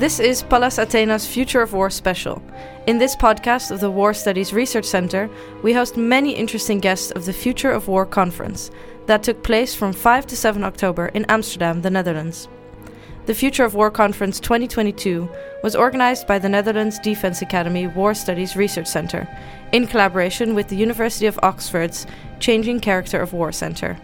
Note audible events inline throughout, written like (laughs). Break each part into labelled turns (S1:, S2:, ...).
S1: This is Pallas Athena's Future of War special. In this podcast of the War Studies Research Center, we host many interesting guests of the Future of War conference that took place from 5 to 7 October in Amsterdam, the Netherlands. The Future of War Conference 2022 was organized by the Netherlands Defense Academy War Studies Research Center in collaboration with the University of Oxford's Changing Character of War Center.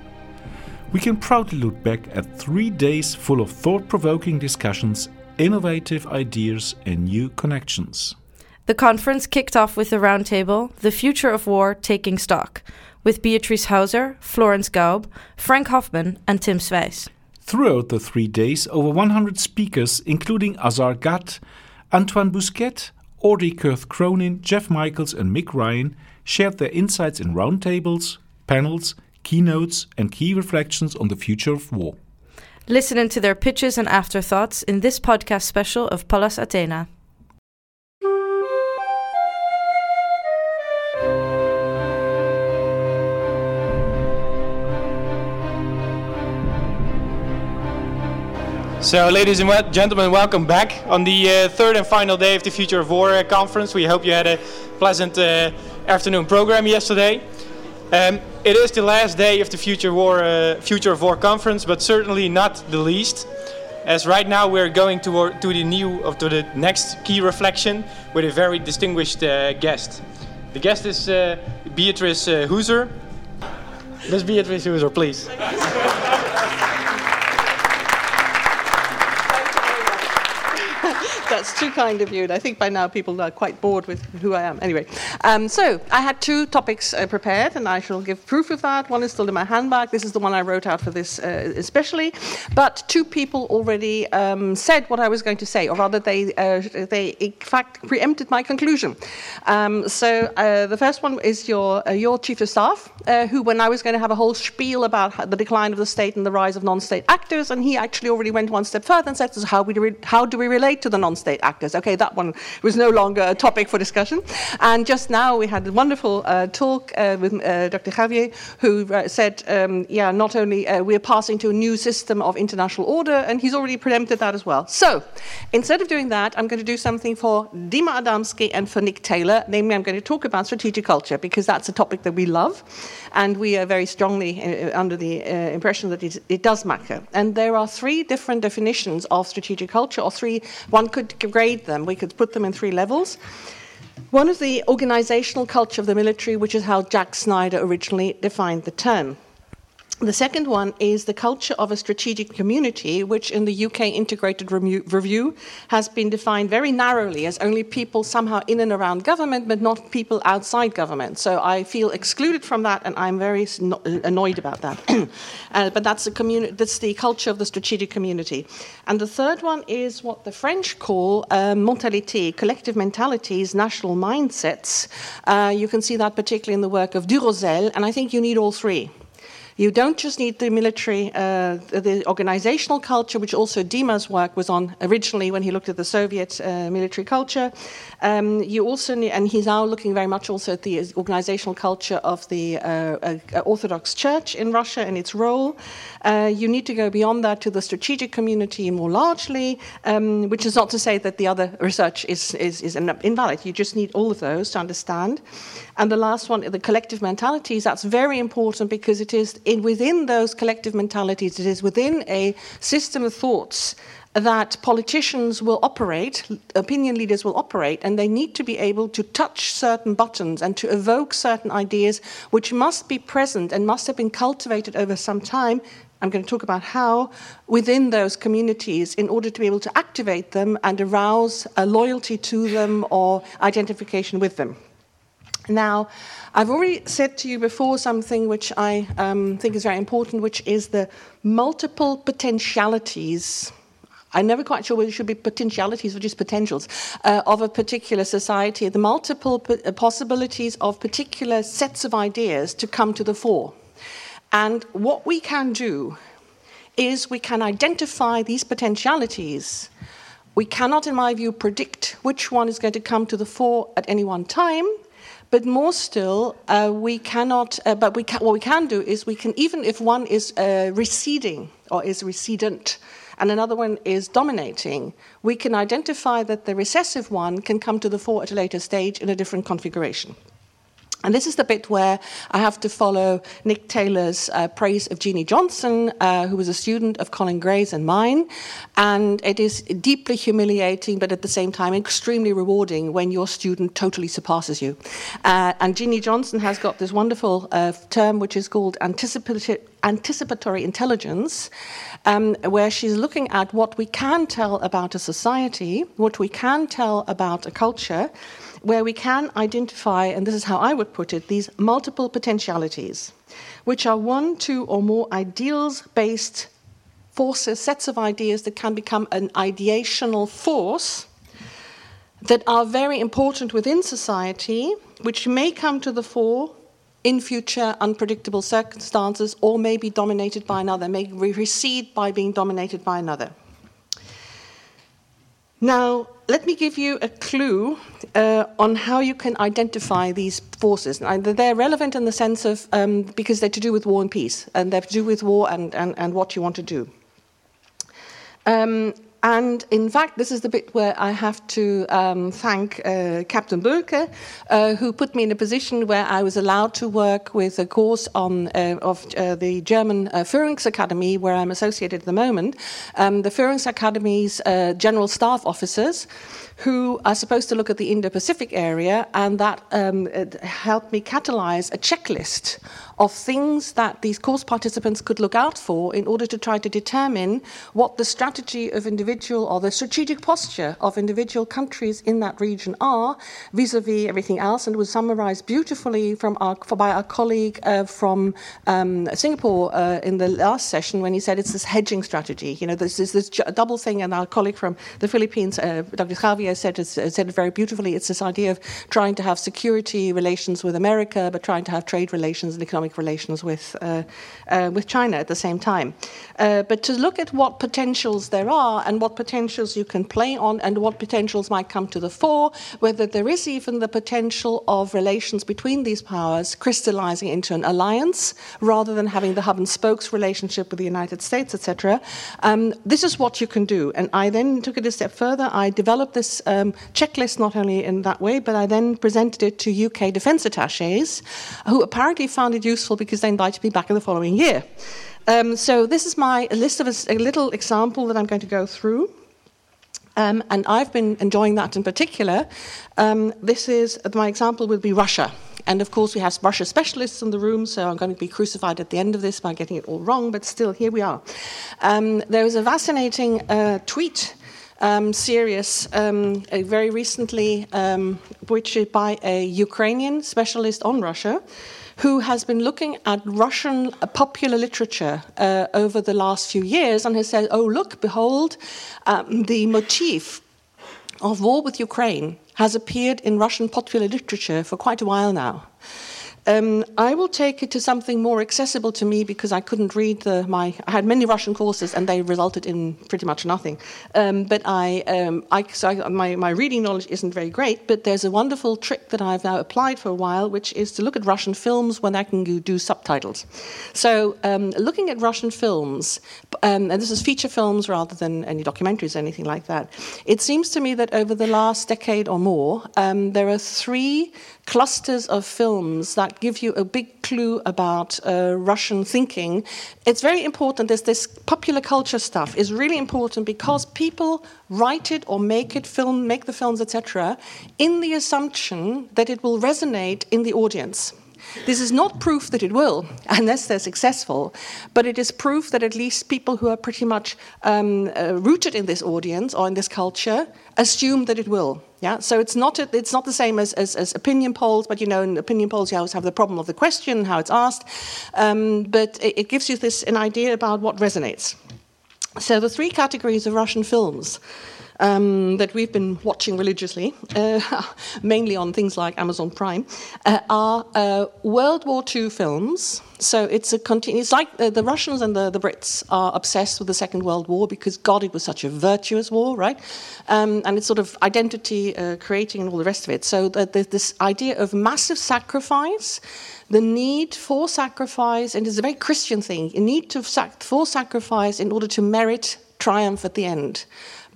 S2: We can proudly look back at three days full of thought provoking discussions innovative ideas, and new connections.
S1: The conference kicked off with the roundtable The Future of War Taking Stock, with Beatrice Heuser, Florence Gaub, Frank Hoffman, and Tim Sweijs.
S2: Throughout the three days, over 100 speakers, including Azar Gat, Antoine Bousquet, Audrey Kurth Cronin, Jeff Michaels, and Mick Ryan, shared their insights in roundtables, panels, keynotes, and key reflections on the future of war.
S1: Listen into their pitches and afterthoughts in this podcast special of Pallas Athena.
S3: So, ladies and gentlemen, welcome back on the uh, third and final day of the Future of War uh, conference. We hope you had a pleasant uh, afternoon program yesterday. Um, it is the last day of the Future, War, uh, Future of War conference, but certainly not the least. As right now we're going to, to the new of to the next key reflection with a very distinguished uh, guest. The guest is uh, Beatrice uh, Heuser. Miss Beatrice Heuser, please.
S4: That's too kind of you. And I think by now people are quite bored with who I am. Anyway, um, so I had two topics uh, prepared, and I shall give proof of that. One is still in my handbag. This is the one I wrote out for this uh, especially. But two people already um, said what I was going to say, or rather, they uh, they in fact preempted my conclusion. Um, so uh, the first one is your uh, your chief of staff, uh, who when I was going to have a whole spiel about the decline of the state and the rise of non-state actors, and he actually already went one step further and said, so "How, we do, how do we relate to the non actors. Okay, that one was no longer a topic for discussion. And just now we had a wonderful uh, talk uh, with uh, Dr. Javier, who uh, said, um, yeah, not only uh, we're passing to a new system of international order, and he's already preempted that as well. So instead of doing that, I'm going to do something for Dima Adamsky and for Nick Taylor. Namely, I'm going to talk about strategic culture because that's a topic that we love, and we are very strongly uh, under the impression that it, it does matter. And there are three different definitions of strategic culture, or three. One could could grade them, we could put them in three levels. One is the organizational culture of the military, which is how Jack Snyder originally defined the term. The second one is the culture of a strategic community, which in the UK Integrated Review has been defined very narrowly as only people somehow in and around government, but not people outside government. So I feel excluded from that, and I'm very annoyed about that. (clears throat) uh, but that's the, that's the culture of the strategic community. And the third one is what the French call uh, mentalité, collective mentalities, national mindsets. Uh, you can see that particularly in the work of Duroselle, and I think you need all three. You don't just need the military, uh, the organizational culture, which also Dima's work was on originally when he looked at the Soviet uh, military culture. Um, you also need, and he's now looking very much also at the organizational culture of the uh, uh Orthodox Church in Russia and its role. Uh, you need to go beyond that to the strategic community more largely, um, which is not to say that the other research is, is, is invalid. You just need all of those to understand. And the last one, the collective mentalities, that's very important because it is in, within those collective mentalities, it is within a system of thoughts that politicians will operate, opinion leaders will operate, and they need to be able to touch certain buttons and to evoke certain ideas which must be present and must have been cultivated over some time. I'm going to talk about how within those communities in order to be able to activate them and arouse a loyalty to them or identification with them. Now, I've already said to you before something which I um, think is very important, which is the multiple potentialities. I'm never quite sure whether it should be potentialities or just potentials uh, of a particular society, the multiple uh, possibilities of particular sets of ideas to come to the fore. And what we can do is we can identify these potentialities. We cannot, in my view, predict which one is going to come to the fore at any one time, but more still, uh, we cannot, uh, but we can, what we can do is we can, even if one is uh, receding or is recedent, and another one is dominating, we can identify that the recessive one can come to the fore at a later stage in a different configuration. And this is the bit where I have to follow Nick Taylor's uh, praise of Jeannie Johnson, uh, who was a student of Colin Gray's and mine. And it is deeply humiliating, but at the same time extremely rewarding when your student totally surpasses you. Uh, and Jeannie Johnson has got this wonderful uh, term which is called anticipatory, anticipatory intelligence, um, where she's looking at what we can tell about a society, what we can tell about a culture where we can identify, and this is how I would put it, these multiple potentialities, which are one, two, or more ideals based forces, sets of ideas that can become an ideational force that are very important within society, which may come to the fore in future unpredictable circumstances or may be dominated by another, may recede by being dominated by another. Now, let me give you a clue uh, on how you can identify these forces. They're relevant in the sense of um, because they're to do with war and peace, and they're to do with war and, and, and what you want to do. Um, and in fact, this is the bit where I have to um, thank uh, Captain Burke, uh, who put me in a position where I was allowed to work with a course on uh, of uh, the German uh, Academy, where I'm associated at the moment. Um, the Führungs Academy's uh, general staff officers who are supposed to look at the Indo Pacific area, and that um, helped me catalyze a checklist of things that these course participants could look out for in order to try to determine what the strategy of individual or the strategic posture of individual countries in that region are vis-a-vis everything else. And was summarized beautifully from our, by our colleague uh, from um, Singapore uh, in the last session when he said it's this hedging strategy. You know, this is this double thing, and our colleague from the Philippines, uh, Dr. Javier said, it, said it very beautifully. It's this idea of trying to have security relations with America, but trying to have trade relations and economic relations with, uh, uh, with China at the same time. Uh, but to look at what potentials there are and what potentials you can play on and what potentials might come to the fore, whether there is even the potential of relations between these powers crystallizing into an alliance rather than having the hub and spokes relationship with the United States, etc. Um, this is what you can do. And I then took it a step further. I developed this um, checklist not only in that way, but I then presented it to UK defence attaches, who apparently found it useful because they invited me back in the following year. Um, so this is my list of a, a, little example that I'm going to go through. Um, and I've been enjoying that in particular. Um, this is my example would be Russia. And of course, we have Russia specialists in the room, so I'm going to be crucified at the end of this by getting it all wrong, but still, here we are. Um, there was a fascinating uh, tweet um, series um, uh, very recently, um, which is by a Ukrainian specialist on Russia, who has been looking at Russian popular literature uh, over the last few years and has said, oh, look, behold, um, the motif of war with Ukraine has appeared in Russian popular literature for quite a while now. Um, I will take it to something more accessible to me because I couldn't read the, my. I had many Russian courses and they resulted in pretty much nothing. Um, but I, um, I, so I, my, my reading knowledge isn't very great. But there's a wonderful trick that I've now applied for a while, which is to look at Russian films when I can do subtitles. So um, looking at Russian films, um, and this is feature films rather than any documentaries or anything like that. It seems to me that over the last decade or more, um, there are three clusters of films that give you a big clue about uh, Russian thinking. It's very important. There's this popular culture stuff is really important because people write it or make it film, make the films, etc., in the assumption that it will resonate in the audience. This is not proof that it will, (laughs) unless they're successful, but it is proof that at least people who are pretty much um, uh, rooted in this audience or in this culture assume that it will. Yeah, so it's not it's not the same as, as, as, opinion polls, but you know, in opinion polls you always have the problem of the question, how it's asked, um, but it, it gives you this an idea about what resonates. So the three categories of Russian films um, that we've been watching religiously, uh, (laughs) mainly on things like Amazon Prime, uh, are uh, World War II films. So it's a continu- It's like the Russians and the, the, Brits are obsessed with the Second World War because God, it was such a virtuous war, right? Um, and it's sort of identity uh, creating and all the rest of it. So the, the, this idea of massive sacrifice the need for sacrifice, and it's a very Christian thing, a need to sac- for sacrifice in order to merit triumph at the end,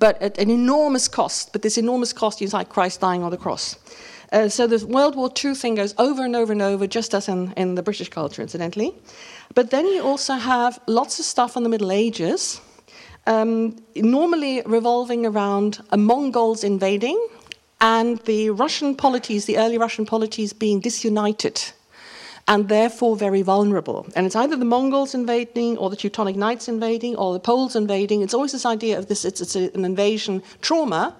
S4: but at an enormous cost. But this enormous cost is like Christ dying on the cross. Uh, so the World War II thing goes over and over and over, just as in, in the British culture, incidentally. But then you also have lots of stuff on the Middle Ages, um, normally revolving around Mongols invading and the Russian polities, the early Russian polities, being disunited and therefore very vulnerable. And it's either the Mongols invading or the Teutonic Knights invading or the Poles invading. It's always this idea of this, it's, it's an invasion trauma.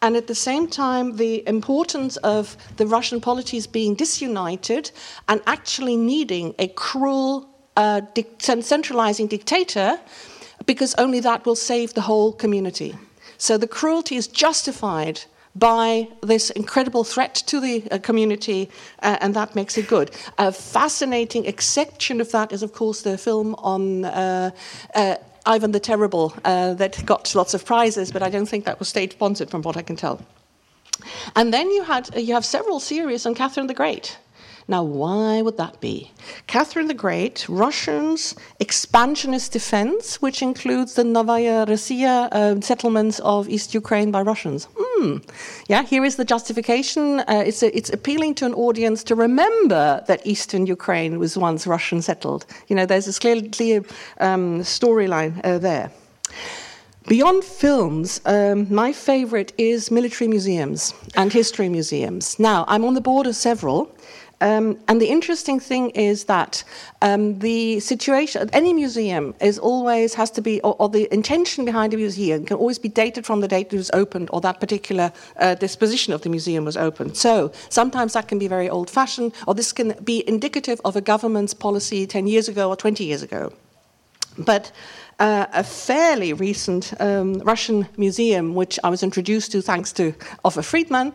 S4: And at the same time, the importance of the Russian polities being disunited and actually needing a cruel, uh, centralizing dictator, because only that will save the whole community. So the cruelty is justified by this incredible threat to the uh, community, uh, and that makes it good. A fascinating exception of that is, of course, the film on. Uh, uh Ivan the Terrible, uh, that got lots of prizes, but I don't think that was state sponsored, from what I can tell. And then you had you have several series on Catherine the Great. Now, why would that be? Catherine the Great, Russians' expansionist defense, which includes the Novaya Rossiya uh, settlements of East Ukraine by Russians. Hmm. Yeah, here is the justification. Uh, it's, a, it's appealing to an audience to remember that Eastern Ukraine was once Russian settled. You know, there's this clear, clear um, storyline uh, there. Beyond films, um, my favorite is military museums and history museums. Now, I'm on the board of several. Um, and the interesting thing is that um, the situation, any museum is always has to be, or, or, the intention behind a museum can always be dated from the date it was opened or that particular uh, disposition of the museum was opened. So sometimes that can be very old fashioned, or this can be indicative of a government's policy 10 years ago or 20 years ago. But uh, a fairly recent um, Russian museum, which I was introduced to thanks to Ofer Fridman,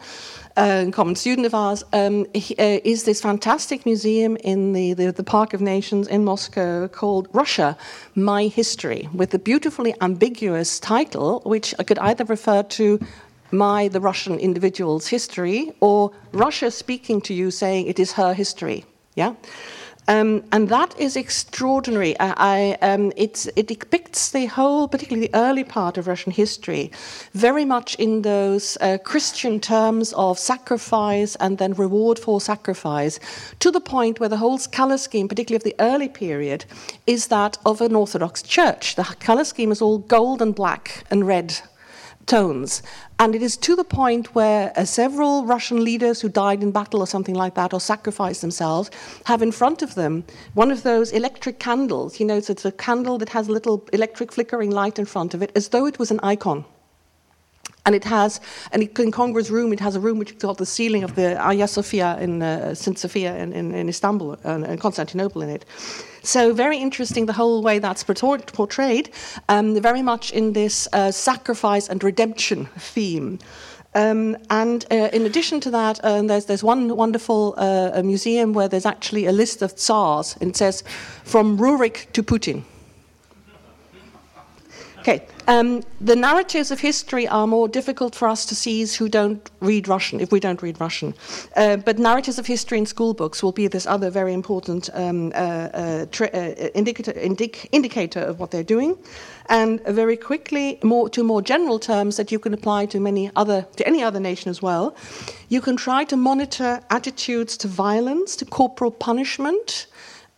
S4: a common student of ours, um, he, uh, is this fantastic museum in the, the, the, Park of Nations in Moscow called Russia, My History, with a beautifully ambiguous title, which I could either refer to my, the Russian individual's history, or Russia speaking to you saying it is her history. Yeah? Um, and that is extraordinary. I, um, it depicts the whole, particularly the early part of Russian history, very much in those uh, Christian terms of sacrifice and then reward for sacrifice, to the point where the whole color scheme, particularly of the early period, is that of an Orthodox church. The color scheme is all gold and black and red tones. And it is to the point where uh, several Russian leaders who died in battle or something like that, or sacrificed themselves, have in front of them one of those electric candles. You know, so it's a candle that has a little electric flickering light in front of it, as though it was an icon. And it has, and in Congress room, it has a room which is called the ceiling of the Hagia Sophia in uh, St. Sophia in, in, in Istanbul uh, and Constantinople in it. So very interesting the whole way that's portrayed, um, very much in this uh, sacrifice and redemption theme. Um, and uh, in addition to that, uh, there's, there's one wonderful uh, museum where there's actually a list of tsars, and it says from Rurik to Putin. Okay, um, the narratives of history are more difficult for us to seize who don't read Russian, if we don't read Russian. Uh, but narratives of history in school books will be this other very important um, uh, uh, tra- uh, indicator, indic- indicator of what they're doing. And very quickly, more to more general terms that you can apply to many other to any other nation as well. You can try to monitor attitudes to violence, to corporal punishment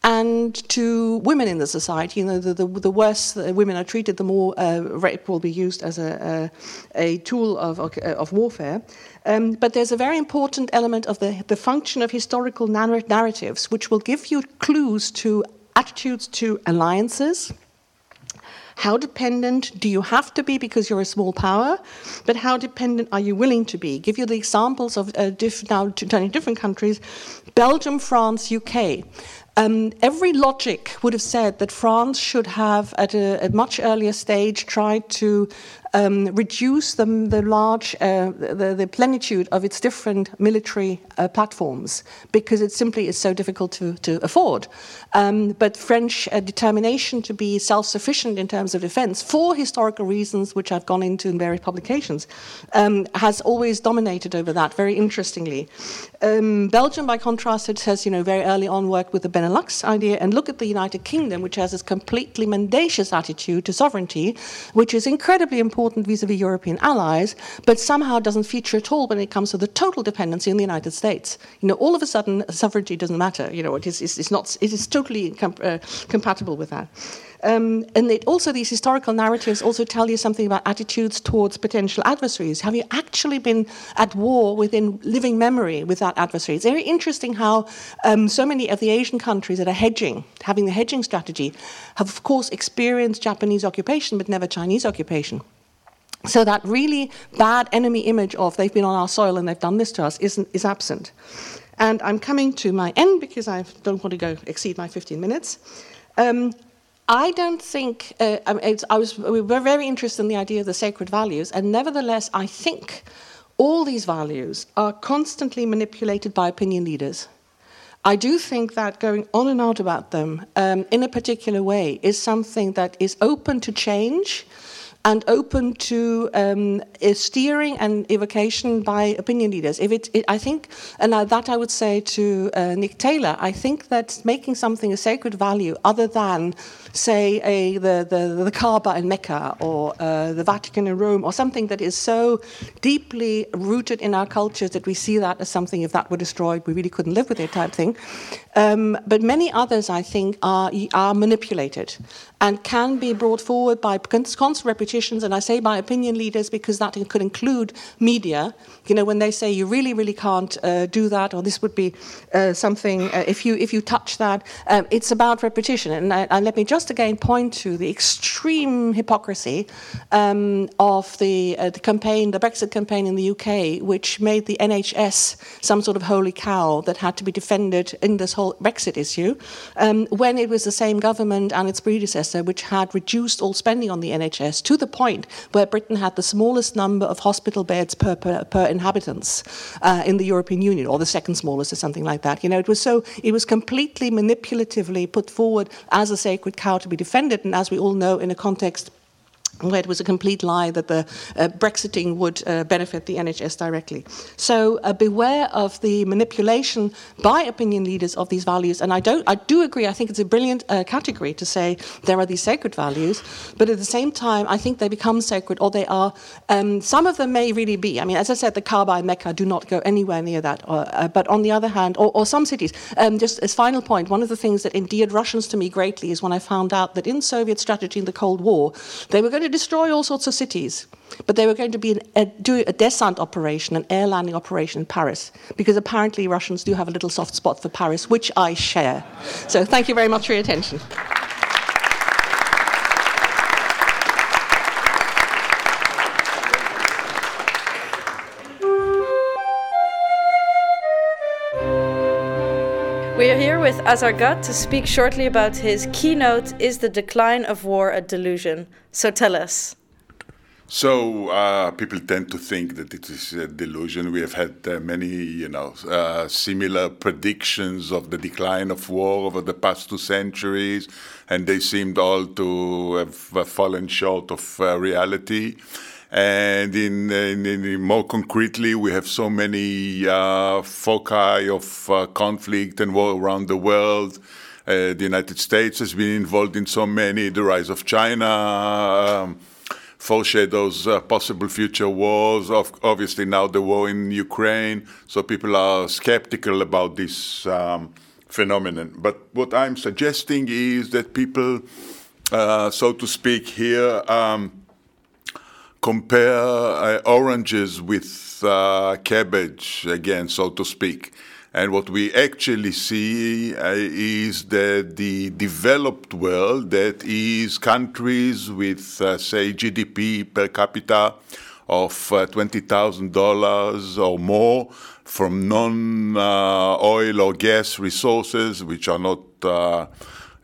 S4: and to women in the society. You know, the, the, the worse women are treated, the more uh, rape will be used as a, a, a tool of, of warfare. Um, but there's a very important element of the, the function of historical narratives, which will give you clues to attitudes to alliances. How dependent do you have to be because you're a small power? But how dependent are you willing to be? Give you the examples of uh, diff- now 20 different countries Belgium, France, UK. Um, every logic would have said that France should have, at a, a much earlier stage, tried to um, reduce the, the large, uh, the, the, plenitude of its different military uh, platforms because it simply is so difficult to, to afford. Um, but French uh, determination to be self sufficient in terms of defense, for historical reasons which I've gone into in various publications, um, has always dominated over that, very interestingly. Um, Belgium, by contrast, it has you know, very early on worked with the Benelux idea and look at the United Kingdom, which has this completely mendacious attitude to sovereignty, which is incredibly important vis a vis European allies, but somehow doesn't feature at all when it comes to the total dependency on the United States. You know, all of a sudden, sovereignty doesn't matter. You know, it is, it's, it's not, it is totally com- uh, compatible with that. Um, and it also, these historical narratives also tell you something about attitudes towards potential adversaries. Have you actually been at war within living memory with that adversary? It's very interesting how um, so many of the Asian countries that are hedging, having the hedging strategy, have of course experienced Japanese occupation but never Chinese occupation. So that really bad enemy image of they've been on our soil and they've done this to us isn't, is absent. And I'm coming to my end because I don't want to go exceed my 15 minutes. Um, I don't think uh, I was. We were very interested in the idea of the sacred values, and nevertheless, I think all these values are constantly manipulated by opinion leaders. I do think that going on and on about them um, in a particular way is something that is open to change and open to um, steering and evocation by opinion leaders. If it, it I think, and uh, that I would say to uh, Nick Taylor, I think that making something a sacred value other than say, a, the, the, the Kaaba in Mecca or uh, the Vatican in Rome or something that is so deeply rooted in our cultures that we see that as something, if that were destroyed, we really couldn't live with it type thing. Um, but many others, I think, are, are manipulated and can be brought forward by constant repetitions, and I say by opinion leaders because that could include media. You know, when they say you really, really can't uh, do that, or this would be uh, something uh, if you if you touch that, um, it's about repetition. And, uh, and let me just again point to the extreme hypocrisy um, of the, uh, the campaign, the Brexit campaign in the UK, which made the NHS some sort of holy cow that had to be defended in this whole Brexit issue, um, when it was the same government and its predecessor which had reduced all spending on the NHS to the point where Britain had the smallest number of hospital beds per, per, per inhabitants uh, in the European Union, or the second smallest, or something like that. You know, it was so it was completely manipulatively put forward as a sacred cow to be defended, and as we all know, in a context where it was a complete lie that the uh, Brexiting would uh, benefit the NHS directly. So uh, beware of the manipulation by opinion leaders of these values. And I don't, I do agree. I think it's a brilliant uh, category to say there are these sacred values, but at the same time, I think they become sacred, or they are. Um, some of them may really be. I mean, as I said, the Kaaba and Mecca do not go anywhere near that. Uh, but on the other hand, or, or some cities. Um, just as final point, one of the things that endeared Russians to me greatly is when I found out that in Soviet strategy in the Cold War, they were going to to destroy all sorts of cities, but they were going to be an, a, do a descent operation, an air landing operation in Paris, because apparently Russians do have a little soft spot for Paris, which I share. So thank you very much for your attention.
S1: Here with Azar Gat to speak shortly about his keynote Is the Decline of War a Delusion? So tell us.
S5: So uh, people tend to think that it is a delusion. We have had uh, many, you know, uh, similar predictions of the decline of war over the past two centuries, and they seemed all to have fallen short of uh, reality. And in, in, in, more concretely, we have so many uh, foci of uh, conflict and war around the world. Uh, the United States has been involved in so many. The rise of China um, foreshadows uh, possible future wars. Of, obviously, now the war in Ukraine. So people are skeptical about this um, phenomenon. But what I'm suggesting is that people, uh, so to speak, here. Um, compare uh, oranges with uh, cabbage again, so to speak. And what we actually see uh, is that the developed world, that is countries with, uh, say, GDP per capita of uh, $20,000 or more from non uh, oil or gas resources, which are not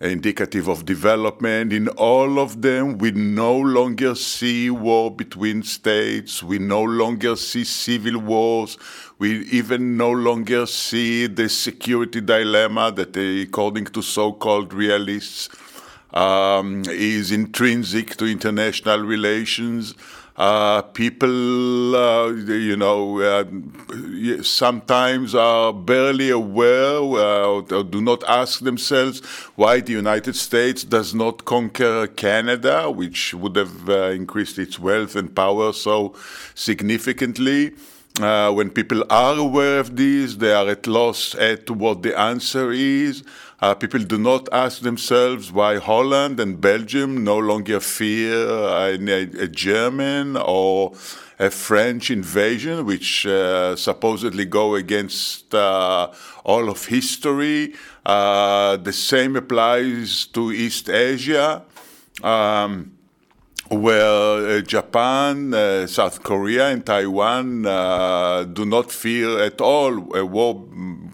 S5: indicative of development. In all of them, we no longer see war between states. We no longer see civil wars. We even no longer see the security dilemma that, according to so called realists, um, is intrinsic to international relations. Uh, people, uh, you know, uh, sometimes are barely aware uh, or do not ask themselves why the United States does not conquer Canada, which would have uh, increased its wealth and power so significantly. Uh, when people are aware of this, they are at loss at what the answer is. Uh, people do not ask themselves why Holland and Belgium no longer fear a, a German or a French invasion, which uh, supposedly go against uh, all of history. Uh, the same applies to East Asia. Um, where uh, Japan, uh, South Korea, and Taiwan do not fear at all a war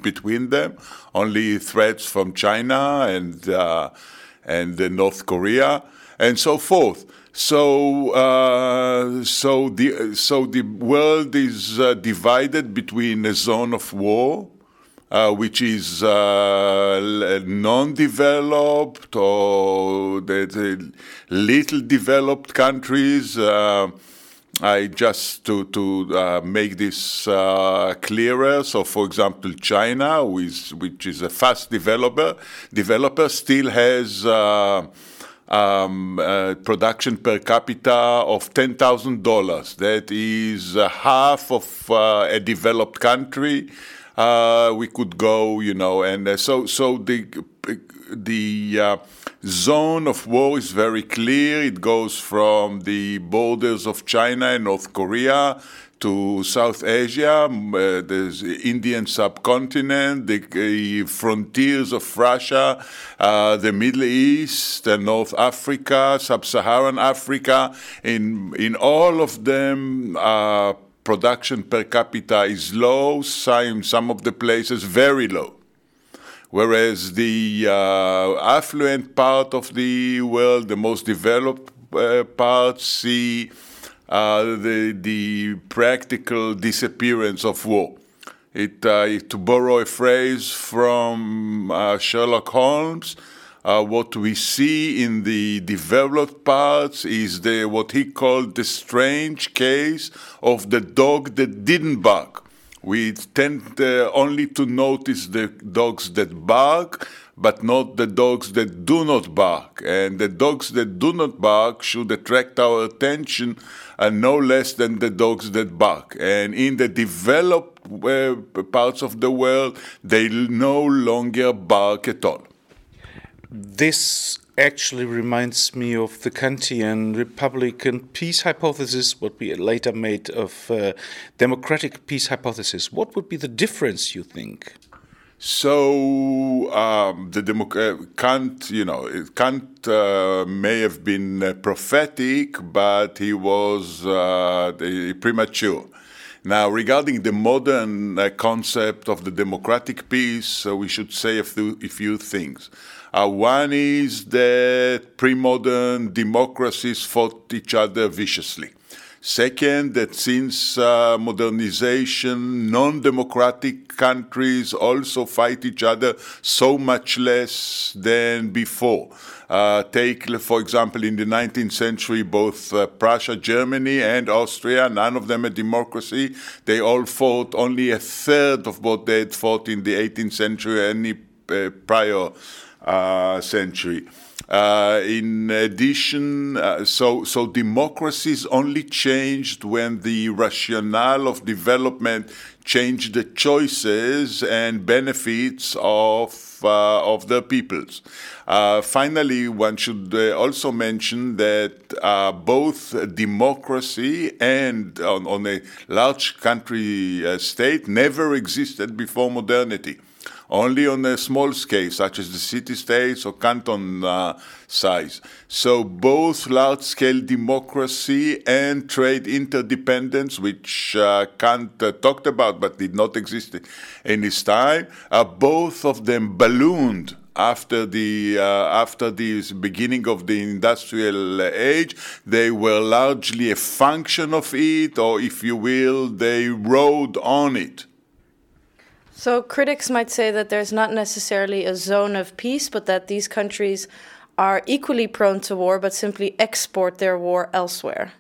S5: between them, only threats from China and uh, and North Korea, and so forth. So, uh, so the so the world is uh, divided between a zone of war uh, which is uh, non-developed or the, the, little developed countries. Uh, I just to to uh, make this uh, clearer. So, for example, China, which, which is a fast developer, developer still has. Uh, um, production per capita of ten thousand dollars. That is half of a developed country uh, we could go, you know, and uh, so so the the uh, zone of war is very clear. It goes from the borders of China and North Korea to South Asia, uh, the Indian subcontinent, the uh, frontiers of Russia, uh, the Middle East, North Africa, Sub-Saharan Africa. In in all of them uh, production per capita is low, some, some of the places very low. Whereas the uh, affluent part of the world, the most developed uh, parts, see uh, the, the practical disappearance of war. It, uh, to borrow a phrase from uh, Sherlock Holmes, uh, what we see in the developed parts is the what he called the strange case of the dog that didn't bark. We tend uh, only to notice the dogs that bark, but not the dogs that do not bark. And the dogs that do not bark should attract our attention uh, no less than the dogs that bark. And in the developed uh, parts of the world, they no longer bark at all.
S2: This actually reminds me of the Kantian Republican peace hypothesis, what we later made of uh, democratic peace hypothesis. What would be the difference, you think?
S5: So um, the Demo- uh, Kant, you know, Kant uh, may have been uh, prophetic, but he was uh, premature. Now, regarding the modern uh, concept of the democratic peace, we should say a few, a few things. Uh, one is that pre-modern democracies fought each other viciously. Second, that since uh, modernization, non democratic countries also fight each other so much less than before. Uh, take, for example, in the 19th century, both uh, Prussia, Germany, and Austria, none of them a democracy. They all fought only a third of what they had fought in the 18th century, any uh, prior century. Uh, in addition, uh, so so democracies only changed when the rationale of development changed the choices and benefits of uh, of the peoples. Uh, finally, one should uh, also mention that both democracy and on, on a large country state never existed before modernity only on a small scale, such as the city states or canton uh, size. So both large scale democracy and trade interdependence, which uh, Kant uh, talked about but did not exist in his time, both of them ballooned after the uh, after the beginning of the industrial age they were largely a function of it or if you will they rode on it
S1: so critics might say that there's not necessarily a zone of peace, but that these countries are equally prone to war, but simply export their war elsewhere.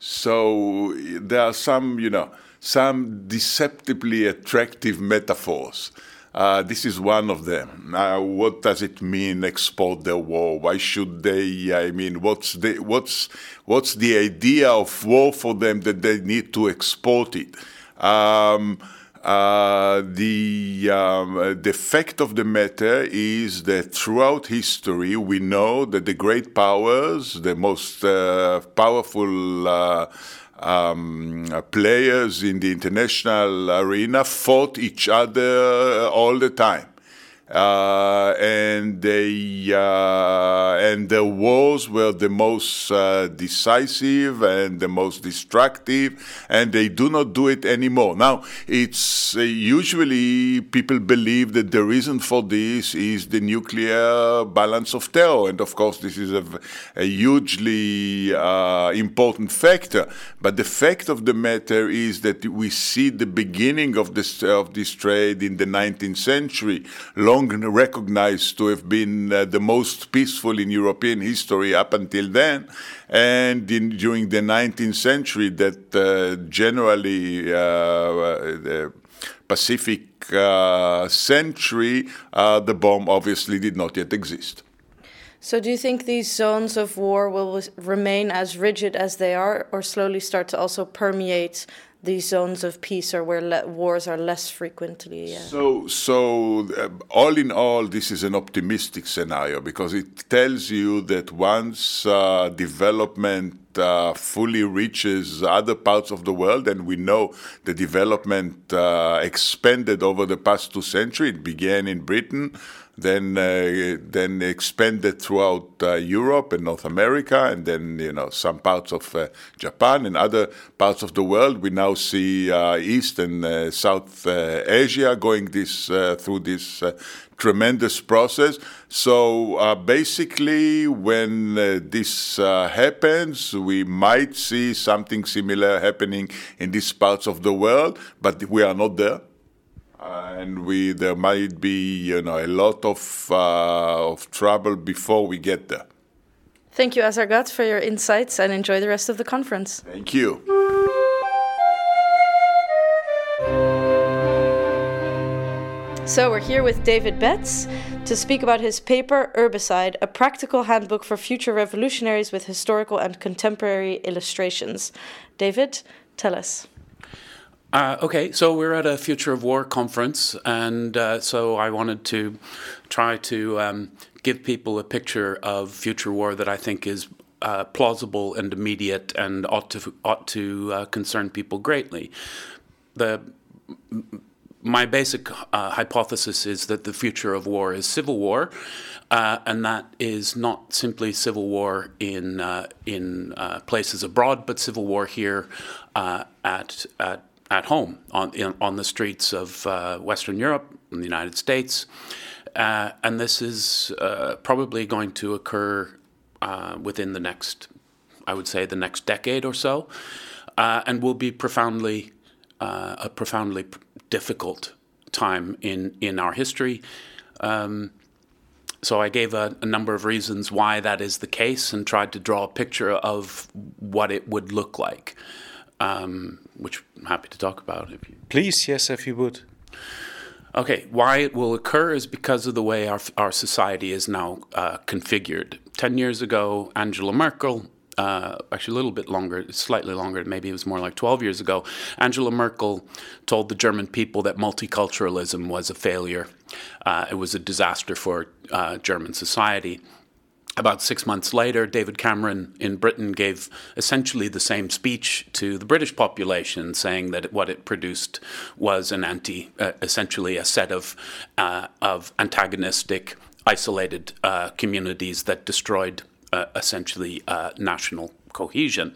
S5: So there are some, you know, some deceptively attractive metaphors. Uh, this is one of them. Uh, what does it mean export the war? Why should they? I mean, what's the what's what's the idea of war for them that they need to export it? Um, uh, the, um, the fact of the matter is that throughout history, we know that the great powers, the most uh, powerful uh, um, players in the international arena, fought each other all the time. Uh, and they uh, and the wars were the most uh, decisive and the most destructive, and they do not do it anymore. Now, it's uh, usually people believe that the reason for this is the nuclear balance of terror, and of course, this is a, a hugely uh, important factor. But the fact of the matter is that we see the beginning of this of this trade in the 19th century, long long recognized to have been uh, the most peaceful in European history up until then, and in, during the 19th century, that uh, generally uh, the Pacific uh, century, uh, the bomb obviously did not yet exist.
S1: So, do you think these zones of war will remain as rigid as they are, or slowly start to also permeate these zones of peace or where wars are less frequently.
S5: So, so uh, all in all, this is an optimistic scenario because it tells you that once uh, development uh, fully reaches other parts of the world, and we know the development uh, expanded over the past two centuries. It began in Britain then uh, then expanded throughout uh, Europe and North America, and then you know some parts of uh, Japan and other parts of the world. We now see uh, East and uh, South uh, Asia going this through this tremendous process. So basically, when this happens, we might see something similar happening in these parts of the world, but we are not there and we there might be you know a lot of uh, of trouble before we get there.
S1: Thank you, Azar Gat, for your insights, and enjoy the rest of the conference.
S5: Thank you.
S1: So we're here with David Betz to speak about his paper Herbicide, a practical handbook for future revolutionaries with historical and contemporary illustrations. David, tell us.
S6: Uh, okay, so we're at a Future of War conference, and uh, so I wanted to try to um, give people a picture of future war that I think is uh, plausible and immediate and ought to ought to uh, concern people greatly. The my basic uh, hypothesis is that the future of war is civil war, uh, and that is not simply civil war in in places abroad, but civil war here at at at home on in, on the streets of uh, Western Europe and the United States, uh, and this is uh, probably going to occur uh, within the next, I would say, the next decade or so, uh, and will be profoundly uh, a profoundly difficult time in in our history. Um, so I gave a, a, number of reasons why that is the case and tried to draw a picture of what it would look like um, which I'm happy to talk about. If you
S2: please, yes, if you would.
S6: Okay, why it will occur is because of the way our our society is now uh, configured. Ten years ago, Angela Merkel. Uh, actually, a little bit longer, slightly longer, maybe it was more like 12 years ago. Angela Merkel told the German people that multiculturalism was a failure. Uh, it was a disaster for uh, German society about six months later, David Cameron in Britain gave essentially the same speech to the British population, saying that what it produced was an anti, uh, essentially a set of uh, of antagonistic, isolated uh, communities that destroyed uh, essentially uh, national cohesion.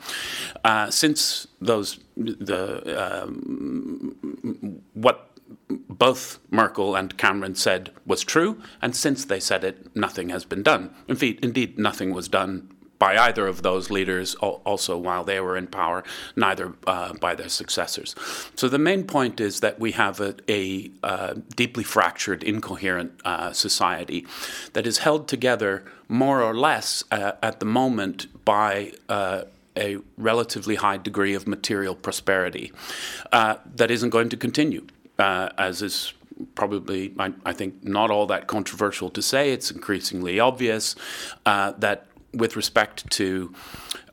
S6: Uh, since those the um, what both Merkel and Cameron said was true, and since they said it, nothing has been done. In fact, indeed, nothing was done by either of those leaders also while they were in power, neither uh, by their successors. So the main point is that we have a, a uh, deeply fractured, incoherent uh, society that is held together more or less uh, at the moment by uh, a relatively high degree of material prosperity uh, that isn't going to continue, uh, as is probably, I, I, think, not all that controversial to say. It's increasingly obvious uh, that with respect to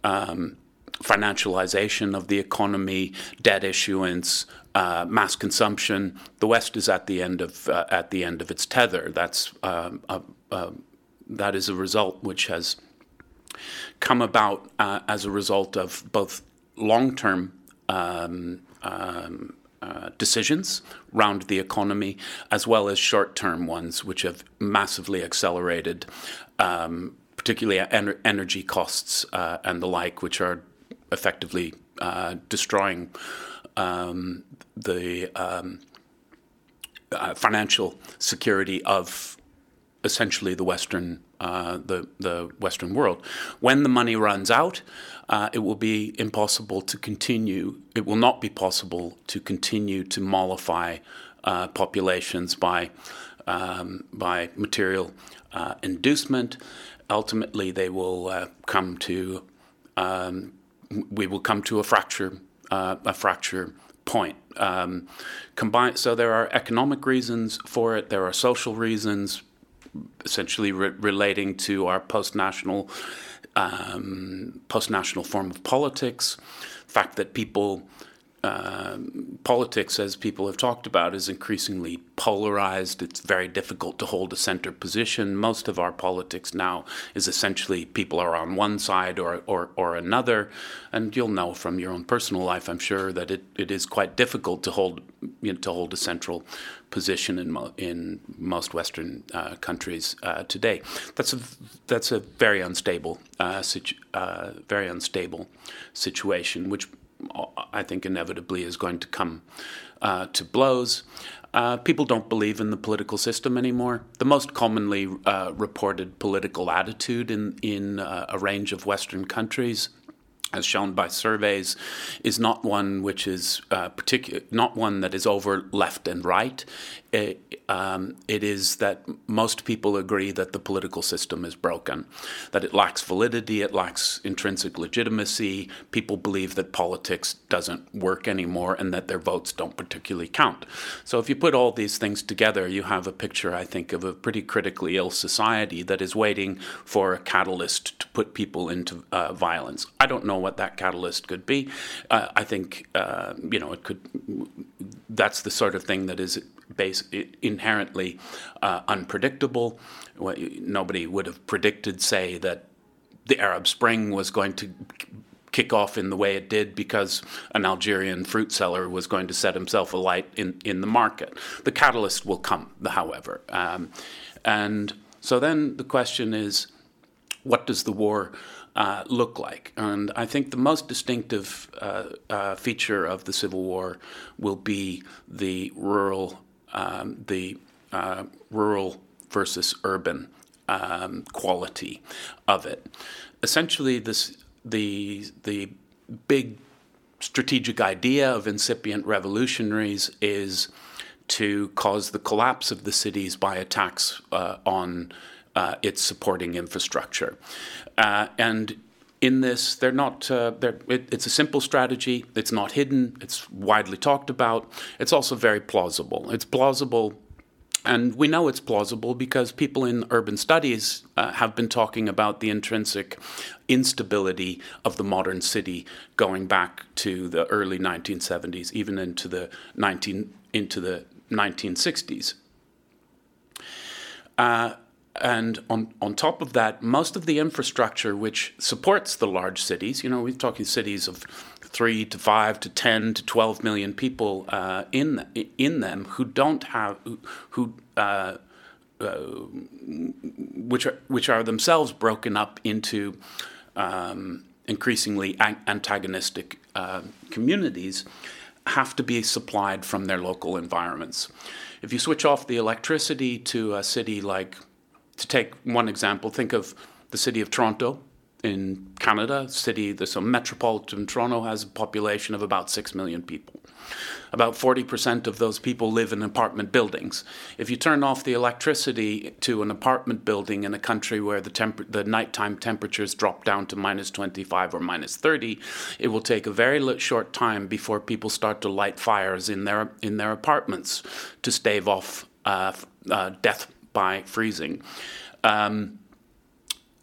S6: um, financialization of the economy, debt issuance, uh, mass consumption, the West is at the end of uh, at the end of its tether. That's um, a, that is a result which has come about uh, as a result of both long-term um, um, uh, decisions around the economy, as well as short-term ones, which have massively accelerated, um, particularly en- energy costs uh, and the like, which are effectively uh, destroying um, the um, uh, financial security of essentially the Western uh, the the Western world. When the money runs out, uh, it will be impossible to continue. It will not be possible to continue to mollify uh, populations by um, by material uh, inducement. Ultimately, they will uh, come to um, we will come to a fracture a fracture point. Um, combine, so there are economic reasons for it. There are social reasons, essentially re- relating to our post-national um, post-national form of politics. Fact that people um, politics, as people have talked about, is increasingly polarized. It's very difficult to hold a center position. Most of our politics now is essentially people are on one side or, or, or another. And you'll know from your own personal life, I'm sure, that it, it is quite difficult to hold you know, to hold a central position in, mo- in most Western uh, countries uh, today. That's a that's a very unstable uh, situ- uh, very unstable situation, which I think inevitably is going to come uh, to blows. Uh, people don't believe in the political system anymore. The most commonly uh, reported political attitude in, in uh, a range of Western countries as shown by surveys, is not one which is uh, particular, not one that is over left and right. It, um, it is that most people agree that the political system is broken, that it lacks validity, it lacks intrinsic legitimacy. People believe that politics doesn't work anymore and that their votes don't particularly count. So if you put all these things together, you have a picture, I think, of a pretty critically ill society that is waiting for a catalyst to put people into uh, violence. I don't know what that catalyst could be. Uh, I think uh, you know it could. That's the sort of thing that is base, inherently uh, unpredictable. Nobody would have predicted, say, that the Arab Spring was going to kick off in the way it did because an Algerian fruit seller was going to set himself alight in, in the market. The catalyst will come, however. Um, and so then the question is what does the war uh, look like. And I think the most distinctive uh, uh, feature of the Civil War will be the rural, um, the uh, rural versus urban um, quality of it. Essentially, this the the big strategic idea of incipient revolutionaries is to cause the collapse of the cities by attacks uh, on uh, its supporting infrastructure. Uh, and in this, they're not. Uh, they're, it, it's a simple strategy. It's not hidden. It's widely talked about. It's also very plausible. It's plausible, and we know it's plausible because people in urban studies uh, have been talking about the intrinsic instability of the modern city going back to the early 1970s, even into the 19 into the 1960s. Uh, and on, on top of that, most of the infrastructure which supports the large cities, you know, we're talking cities of three to five to 10 to 12 million people uh, in, in them who don't have, who, uh, uh, which, are, which are themselves broken up into um, increasingly antagonistic uh, communities, have to be supplied from their local environments. If you switch off the electricity to a city like to take one example, think of the city of Toronto in Canada, city, the so metropolitan Toronto has a population of about 6 million people. About 40% of those people live in apartment buildings. If you turn off the electricity to an apartment building in a country where the, temp- the nighttime temperatures drop down to minus 25 or minus 30, it will take a very short time before people start to light fires in their, in their apartments to stave off uh, uh, death by freezing. Um,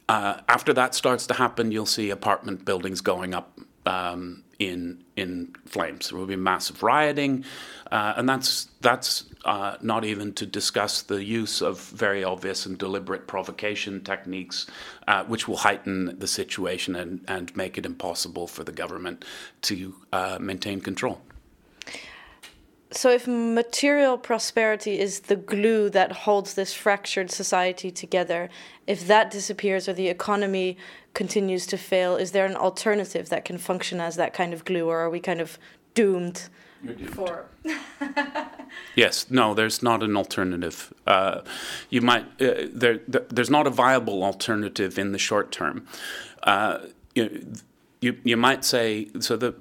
S6: uh, after that starts to happen, you'll see apartment buildings going up um, in in flames. There will be massive rioting, uh, and that's that's uh, not even to discuss the use of very obvious and deliberate provocation techniques, uh, which will heighten the situation and, and make it impossible for the government to uh, maintain control.
S1: So, if material prosperity is the glue that holds this fractured society together, if that disappears or the economy continues to fail, is there an alternative that can function as that kind of glue, or are we kind of doomed? For (laughs)
S6: yes, no, there's not an alternative. Uh, you might uh, there, there's not a viable alternative in the short term. Uh, you, you you might say so the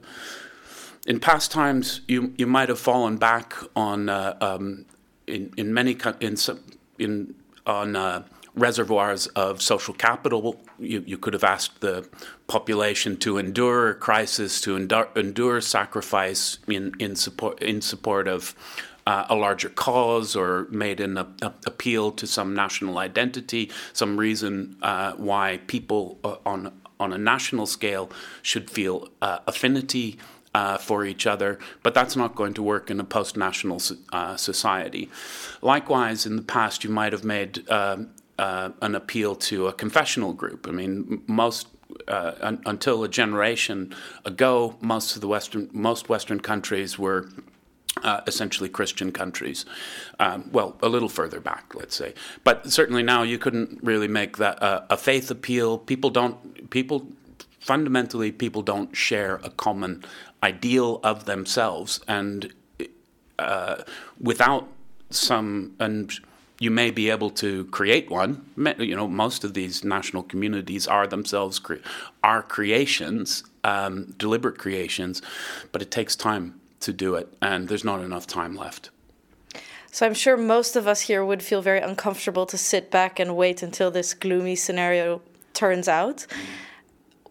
S6: in past times, you you might have fallen back on uh, um, in in many in some, in on uh, reservoirs of social capital. You, you could have asked the population to endure crisis, to endure, endure sacrifice in in support in support of. Uh, a larger cause or made an a, a appeal to some national identity, some reason uh, why people uh, on on a national scale should feel uh, affinity uh, for each other, but that's not going to work in a post national uh, society. Likewise, in the past, you might have made um, uh, an appeal to a confessional group. I mean, most uh, un- until a generation ago, most of the Western most Western countries were uh, essentially Christian countries. Um, well, a little further back, let's say. But certainly now you couldn't really make that uh, a faith appeal. People don't. People fundamentally, people don't share a common ideal of themselves, and uh, without some and you may be able to create one. You know, most of these national communities are themselves cre- are creations, um, deliberate creations, but it takes time to do it, and there's not enough time left.
S1: So I'm sure most of us here would feel very uncomfortable to sit back and wait until this gloomy scenario turns out.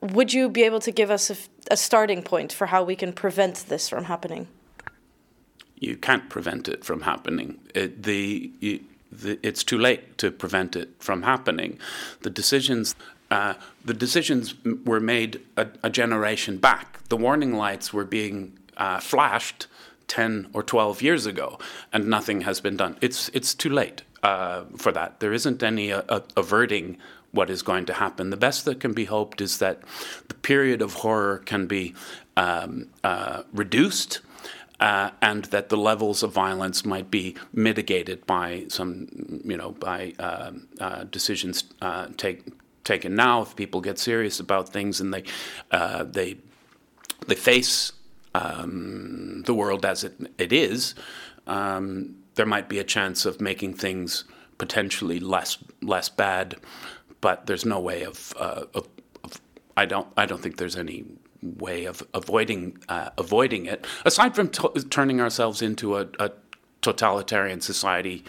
S1: Would you be able to give us a, a starting point for how we can prevent this from happening?
S6: You can't prevent it from happening. It, the, you, the, it's too late to prevent it from happening. The decisions, uh, the decisions were made a, a, generation back. The warning lights were being uh, flashed 10 or 12 years ago, and nothing has been done. It's, it's too late uh, for that. There isn't any uh, averting what is going to happen. The best that can be hoped is that the period of horror can be um, uh, reduced. Uh, and that the levels of violence might be mitigated by some, you know, by uh, uh decisions uh, take, taken now. If people get serious about things and they uh, they they face um, the world as it, it is, um, there might be a chance of making things potentially less less bad but there's no way of, uh, of, of, I don't I don't think there's any way of avoiding uh, avoiding it aside from t- turning ourselves into a, a totalitarian society,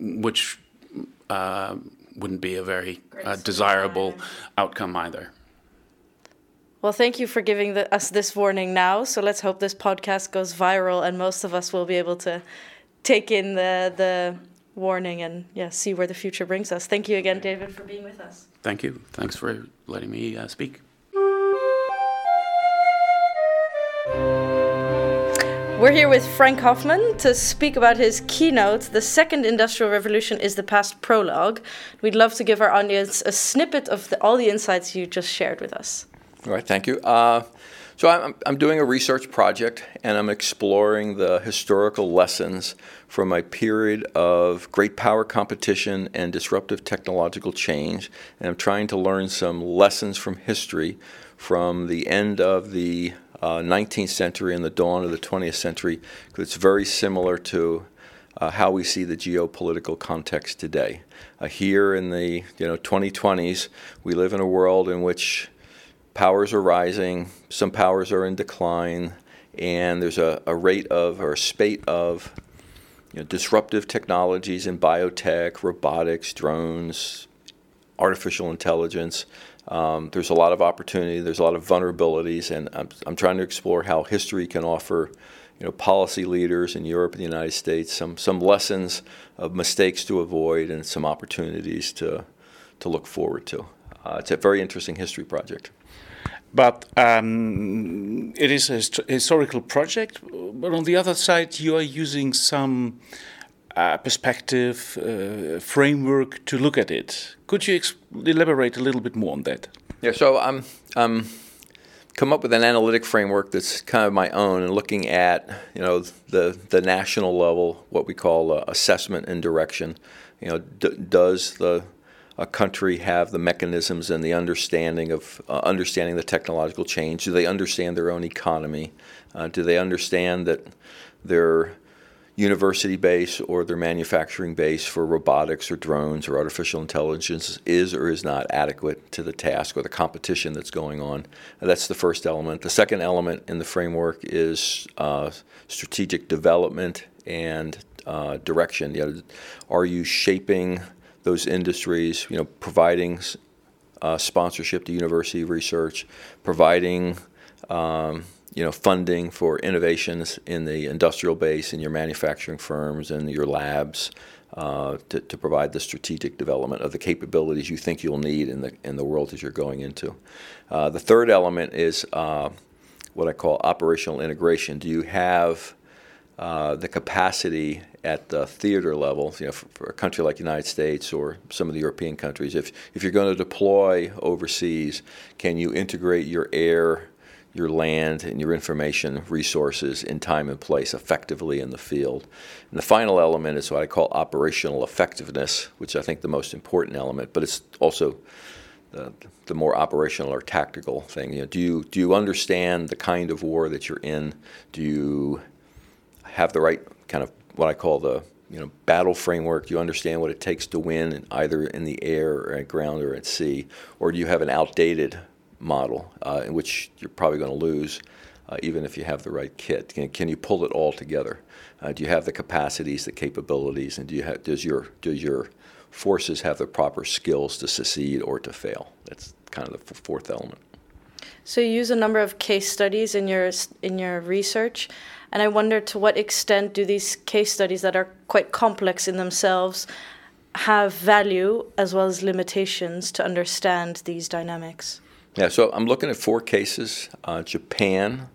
S6: which uh, wouldn't be a very uh, desirable outcome either.
S1: Well, thank you for giving the, us this warning now. So let's hope this podcast goes viral and most of us will be able to take in the the warning and yeah, see where the future brings us. Thank you again, David, for being with us.
S6: Thank you. Thanks for letting me uh, speak.
S1: We're here with Frank Hoffman to speak about his keynote, The Second Industrial Revolution is the Past Prologue. We'd love to give our audience a snippet of the, all the insights you just shared with us.
S7: All right, thank you. Uh, so I'm, I'm doing a research project and I'm exploring the historical lessons from a period of great power competition and disruptive technological change. And I'm trying to learn some lessons from history from the end of the uh, 19th century and the dawn of the 20th century, because it's very similar to uh, how we see the geopolitical context today. Uh, here in the you know 2020s, we live in a world in which powers are rising, some powers are in decline, and there's a, a rate of or a spate of you know, disruptive technologies in biotech, robotics, drones, artificial intelligence. Um, there's a lot of opportunity. There's a lot of vulnerabilities, and I'm, I'm trying to explore how history can offer, you know, policy leaders in Europe and the United States some some lessons of mistakes to avoid and some opportunities to to look forward to. Uh, it's a very interesting history project.
S2: But um, it is a historical project. But on the other side, you are using some uh, perspective, uh, framework to look at it. Could you elaborate a little bit more on that?
S7: Yeah, so I'm, I'm come up with an analytic framework that's kind of my own and looking at you know the the national level, what we call uh, assessment and direction. You know, does the a country have the mechanisms and the understanding of uh, understanding the technological change? Do they understand their own economy? Uh, do they understand that their university base or their manufacturing base for robotics or drones or artificial intelligence is or is not adequate to the task or the competition that's going on. That's the first element. The second element in the framework is uh, strategic development and uh, direction. You know, are you shaping those industries? You know, providing uh, sponsorship to university research, providing um, you know, funding for innovations in the industrial base, in your manufacturing firms, and your labs, uh, to, to provide the strategic development of the capabilities you think you'll need in the in the world that you're going into. Uh, the third element is uh, what I call operational integration. Do you have uh, the capacity at the theater level, you know, for, for, a country like the United States or some of the European countries, if if you're going to deploy overseas, can you integrate your air your land and your information resources in time and place effectively in the field. And the final element is what I call operational effectiveness, which I think the most important element, but it's also the, the more operational or tactical thing. You know, do you do you understand the kind of war that you're in? Do you have the right kind of what I call the you know battle framework? Do you understand what it takes to win either in the air or at ground or at sea, or do you have an outdated model uh, in which you're probably going to lose uh, even if you have the right kit. Can, can you pull it all together? Uh, do you have the capacities, the capabilities, and do you have, does your does your forces have the proper skills to succeed or to fail? That's kind of the fourth element.
S1: So you use a number of case studies in your in your research, and I wonder to what extent do these case studies that are quite complex in themselves have value as well as limitations to understand these dynamics?
S7: Yeah, so I'm looking at four cases. Uh, Japan,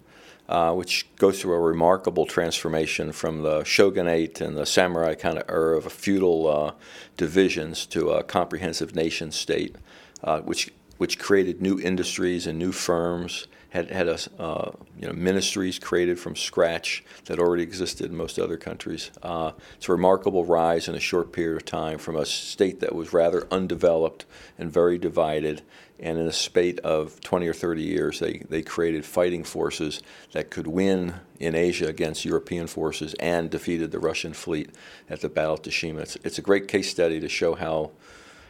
S7: uh, which goes through a remarkable transformation from the shogunate and the samurai kind of era of feudal uh, divisions to a comprehensive nation state, uh, which which created new industries and new firms had had a, uh, you know ministries created from scratch that already existed in most other countries. Uh, it's a remarkable rise in a short period of time from a state that was rather undeveloped and very divided. And in a spate of 20 or 30 years, they, they created fighting forces that could win in Asia against European forces and defeated the Russian fleet at the Battle of Tsushima. It's, it's a great case study to show how,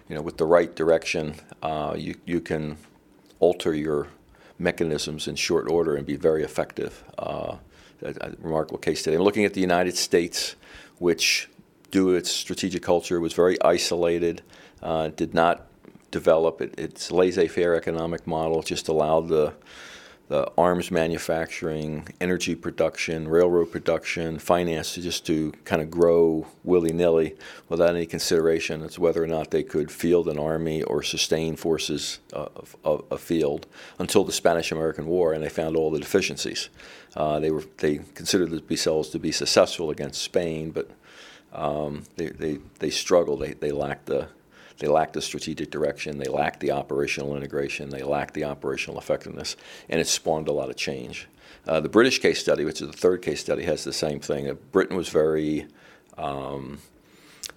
S7: you know, with the right direction, uh, you, you can alter your mechanisms in short order and be very effective. Uh, a, a, remarkable case study. I'm looking at the United States, which, due to its strategic culture, was very isolated, uh, did not develop it, its laissez-faire economic model, just allowed the the arms manufacturing, energy production, railroad production, finance, just to kind of grow willy nilly without any consideration as to whether or not they could field an army or sustain forces uh, of a field until the Spanish American War, and they found all the deficiencies. Uh, they were they considered themselves to be successful against Spain, but um, they, they, they struggled. They, they lacked the they lack the strategic direction, they lack the operational integration, they lack the operational effectiveness, and it spawned a lot of change. Uh, the British case study, which is the third case study, has the same thing. Uh, Britain was very um,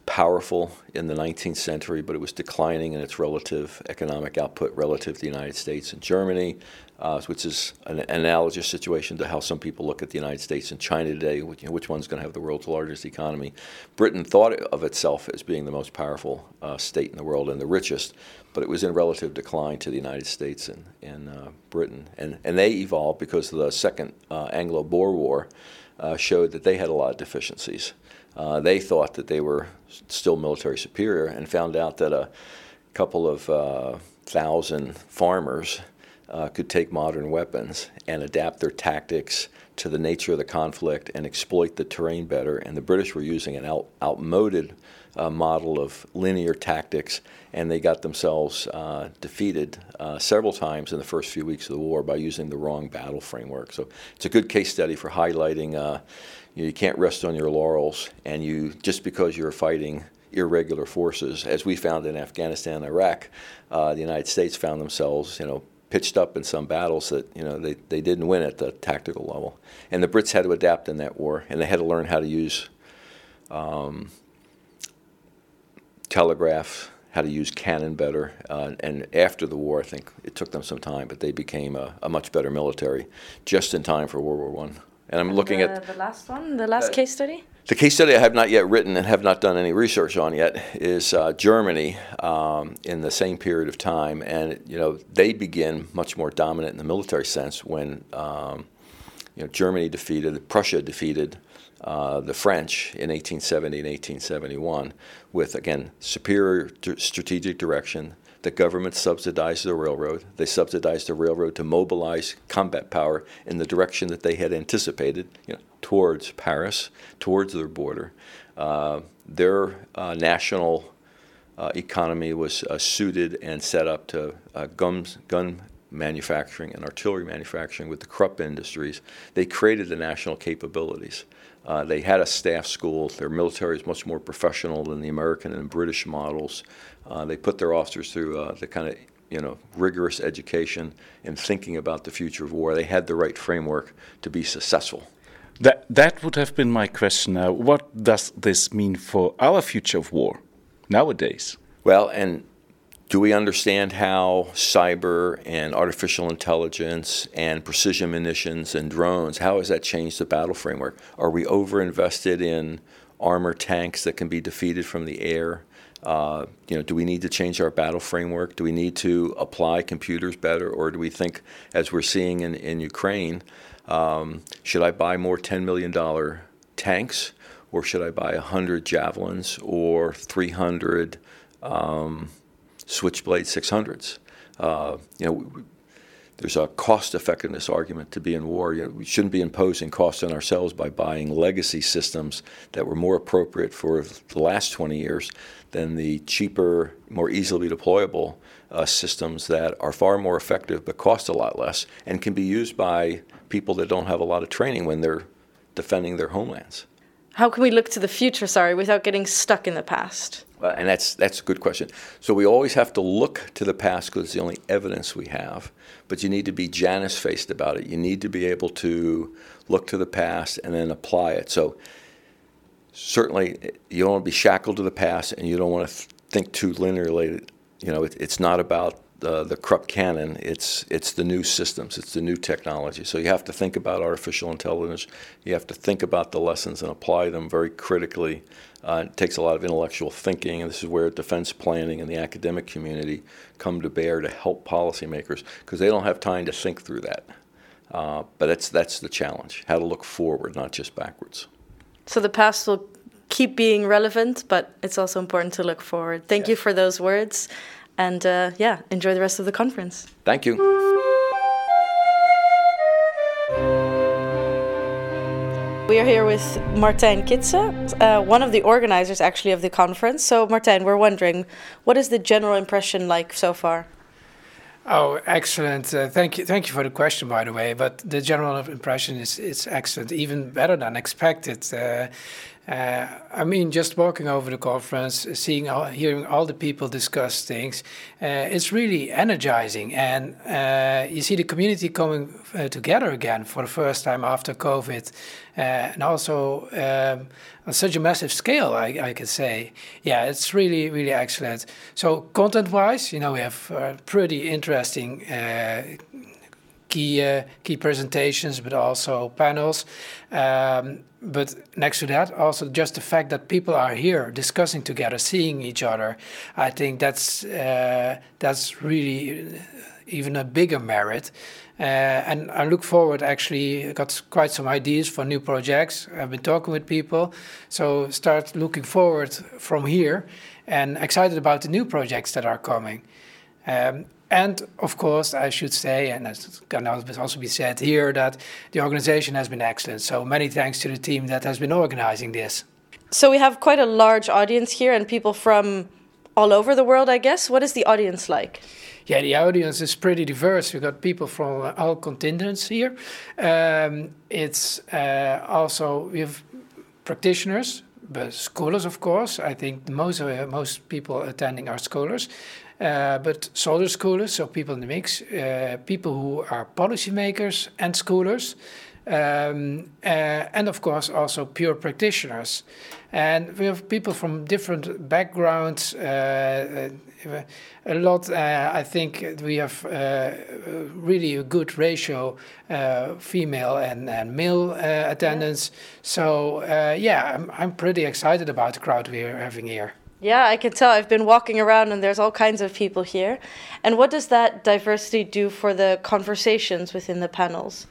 S7: powerful in the 19th century, but it was declining in its relative economic output relative to the United States and Germany, uh, which is an, analogous situation to how some people look at the United States and China today, which, you know, which one's going to have the world's largest economy. Britain thought of itself as being the most powerful uh, state in the world and the richest, but it was in relative decline to the United States and, and uh, Britain. And, and they evolved because the Second uh, Anglo-Boer War uh, showed that they had a lot of deficiencies. Uh, they thought that they were still military superior and found out that a couple of thousand farmers uh, could take modern weapons and adapt their tactics to the nature of the conflict and exploit the terrain better. And the British were using an out, outmoded uh, model of linear tactics, and they got themselves uh, defeated uh, several times in the first few weeks of the war by using the wrong battle framework. So it's a good case study for highlighting uh, you, know, you can't rest on your laurels, and you just because you're fighting irregular forces, as we found in Afghanistan and Iraq, uh, the United States found themselves, you know, pitched up in some battles that you know they, they didn't win at the tactical level, and the Brits had to adapt in that war, and they had to learn how to use um, telegraph, how to use cannon better, uh, and after the war, I think it took them some time, but they became a, a much better military, just in time for World War One. And I'm
S1: and
S7: looking
S1: the,
S7: at
S1: the last one, the last uh, case study.
S7: The case study I have not yet written and have not done any research on yet is uh, Germany um, in the same period of time, and you know they begin much more dominant in the military sense when um, you know Germany defeated Prussia defeated uh, the French in 1870 and 1871 with again superior strategic direction. The government subsidized the railroad. They subsidized the railroad to mobilize combat power in the direction that they had anticipated. You know, towards Paris, towards their border. Uh, their uh, national uh, economy was uh, suited and set up to uh, guns, gun manufacturing and artillery manufacturing with the Krupp industries. They created the national capabilities. Uh, they had a staff school. Their military is much more professional than the American and British models. they put their officers through the kind of you know rigorous education in thinking about the future of war. They had the right framework to be successful.
S2: That that would have been my question. Now, what does this mean for our future of war nowadays?
S7: Well, and do we understand how cyber and artificial intelligence and precision munitions and drones how has that changed the battle framework? Are we overinvested in armor tanks that can be defeated from the air? Uh, you know, do we need to change our battle framework? Do we need to apply computers better, or do we think, as we're seeing in, in Ukraine, um, should I buy more $10 million tanks or should I buy 100 Javelins or 300 um, Switchblade 600s? Uh, you know, there's a cost effectiveness argument to be in war. You know, we shouldn't be imposing costs on ourselves by buying legacy systems that were more appropriate for the last 20 years than the cheaper, more easily deployable uh, systems that are far more effective but cost a lot less and can be used by people that don't have a lot of training when they're defending their homelands.
S1: How can we look to the future, sorry, without getting stuck in the past?
S7: Well, and that's that's a good question. So we always have to look to the past because it's the only evidence we have. But you need to be Janus faced about it. You need to be able to look to the past and then apply it. So certainly eh, you don't want to be shackled to the past, and you don't want to think too linearly. You know, it, it's not about the, the Krupp cannon, it's, it's the new systems, it's the new technology. So you have to think about artificial intelligence. You have to think about the lessons and apply them very critically. Uh, it takes a lot of intellectual thinking, and this is where defense planning and the academic community come to bear to help policymakers because they don't have time to think through that. Uh, but that's, that's the challenge how to look forward, not just backwards.
S1: So the past will keep being relevant, but it's also important to look forward. Thank yeah. you for those words. And uh, yeah, enjoy the rest of the conference.
S7: Thank you.
S1: We are here with Martijn Kitse, uh, one of the organizers actually of the conference. So, Martijn, we're wondering, what is the general impression like so far?
S8: Oh, excellent! Uh, thank you, thank you for the question, by the way. But the general impression is it's excellent, even better than expected. Uh, Uh, I mean, just walking over the conference, seeing, all, hearing all the people discuss things, uh, it's really energizing, and uh, you see the community coming uh, together again for the first time after COVID, uh, and also um, on such a massive scale. I, I could say, yeah, it's really, really excellent. So content-wise, you know, we have uh, pretty interesting key uh, key presentations, but also panels. Um, but next to that, also just the fact that people are here discussing together, seeing each other, I think that's uh, that's really even a bigger merit. Uh, and I look forward. Actually, got quite some ideas for new projects. I've been talking with people, so start looking forward from here, and excited about the new projects that are coming. Um, and of course, I should say, and it can also be said here, that the organization has been excellent. So many thanks to the team that has been organizing this.
S1: So we have quite a large audience here and people from all over the world, I guess. What is the audience like?
S8: Yeah, the audience is pretty diverse. We've got people from all continents here. Um, it's uh, also, we have practitioners, but scholars, of course. I think most, uh, most people attending are scholars. Uh, but solder schoolers, so people in the mix, uh, people who are policymakers and schoolers, um, uh, and of course also pure practitioners. And we have people from different backgrounds. Uh, uh, a lot, I think we have really a good ratio female and, and male attendance. Yeah. So, yeah, I'm, I'm pretty excited about the crowd we're having here.
S1: Yeah, I can tell. I've been walking around and there's all kinds of people here. And what does that diversity do for the conversations within the panels?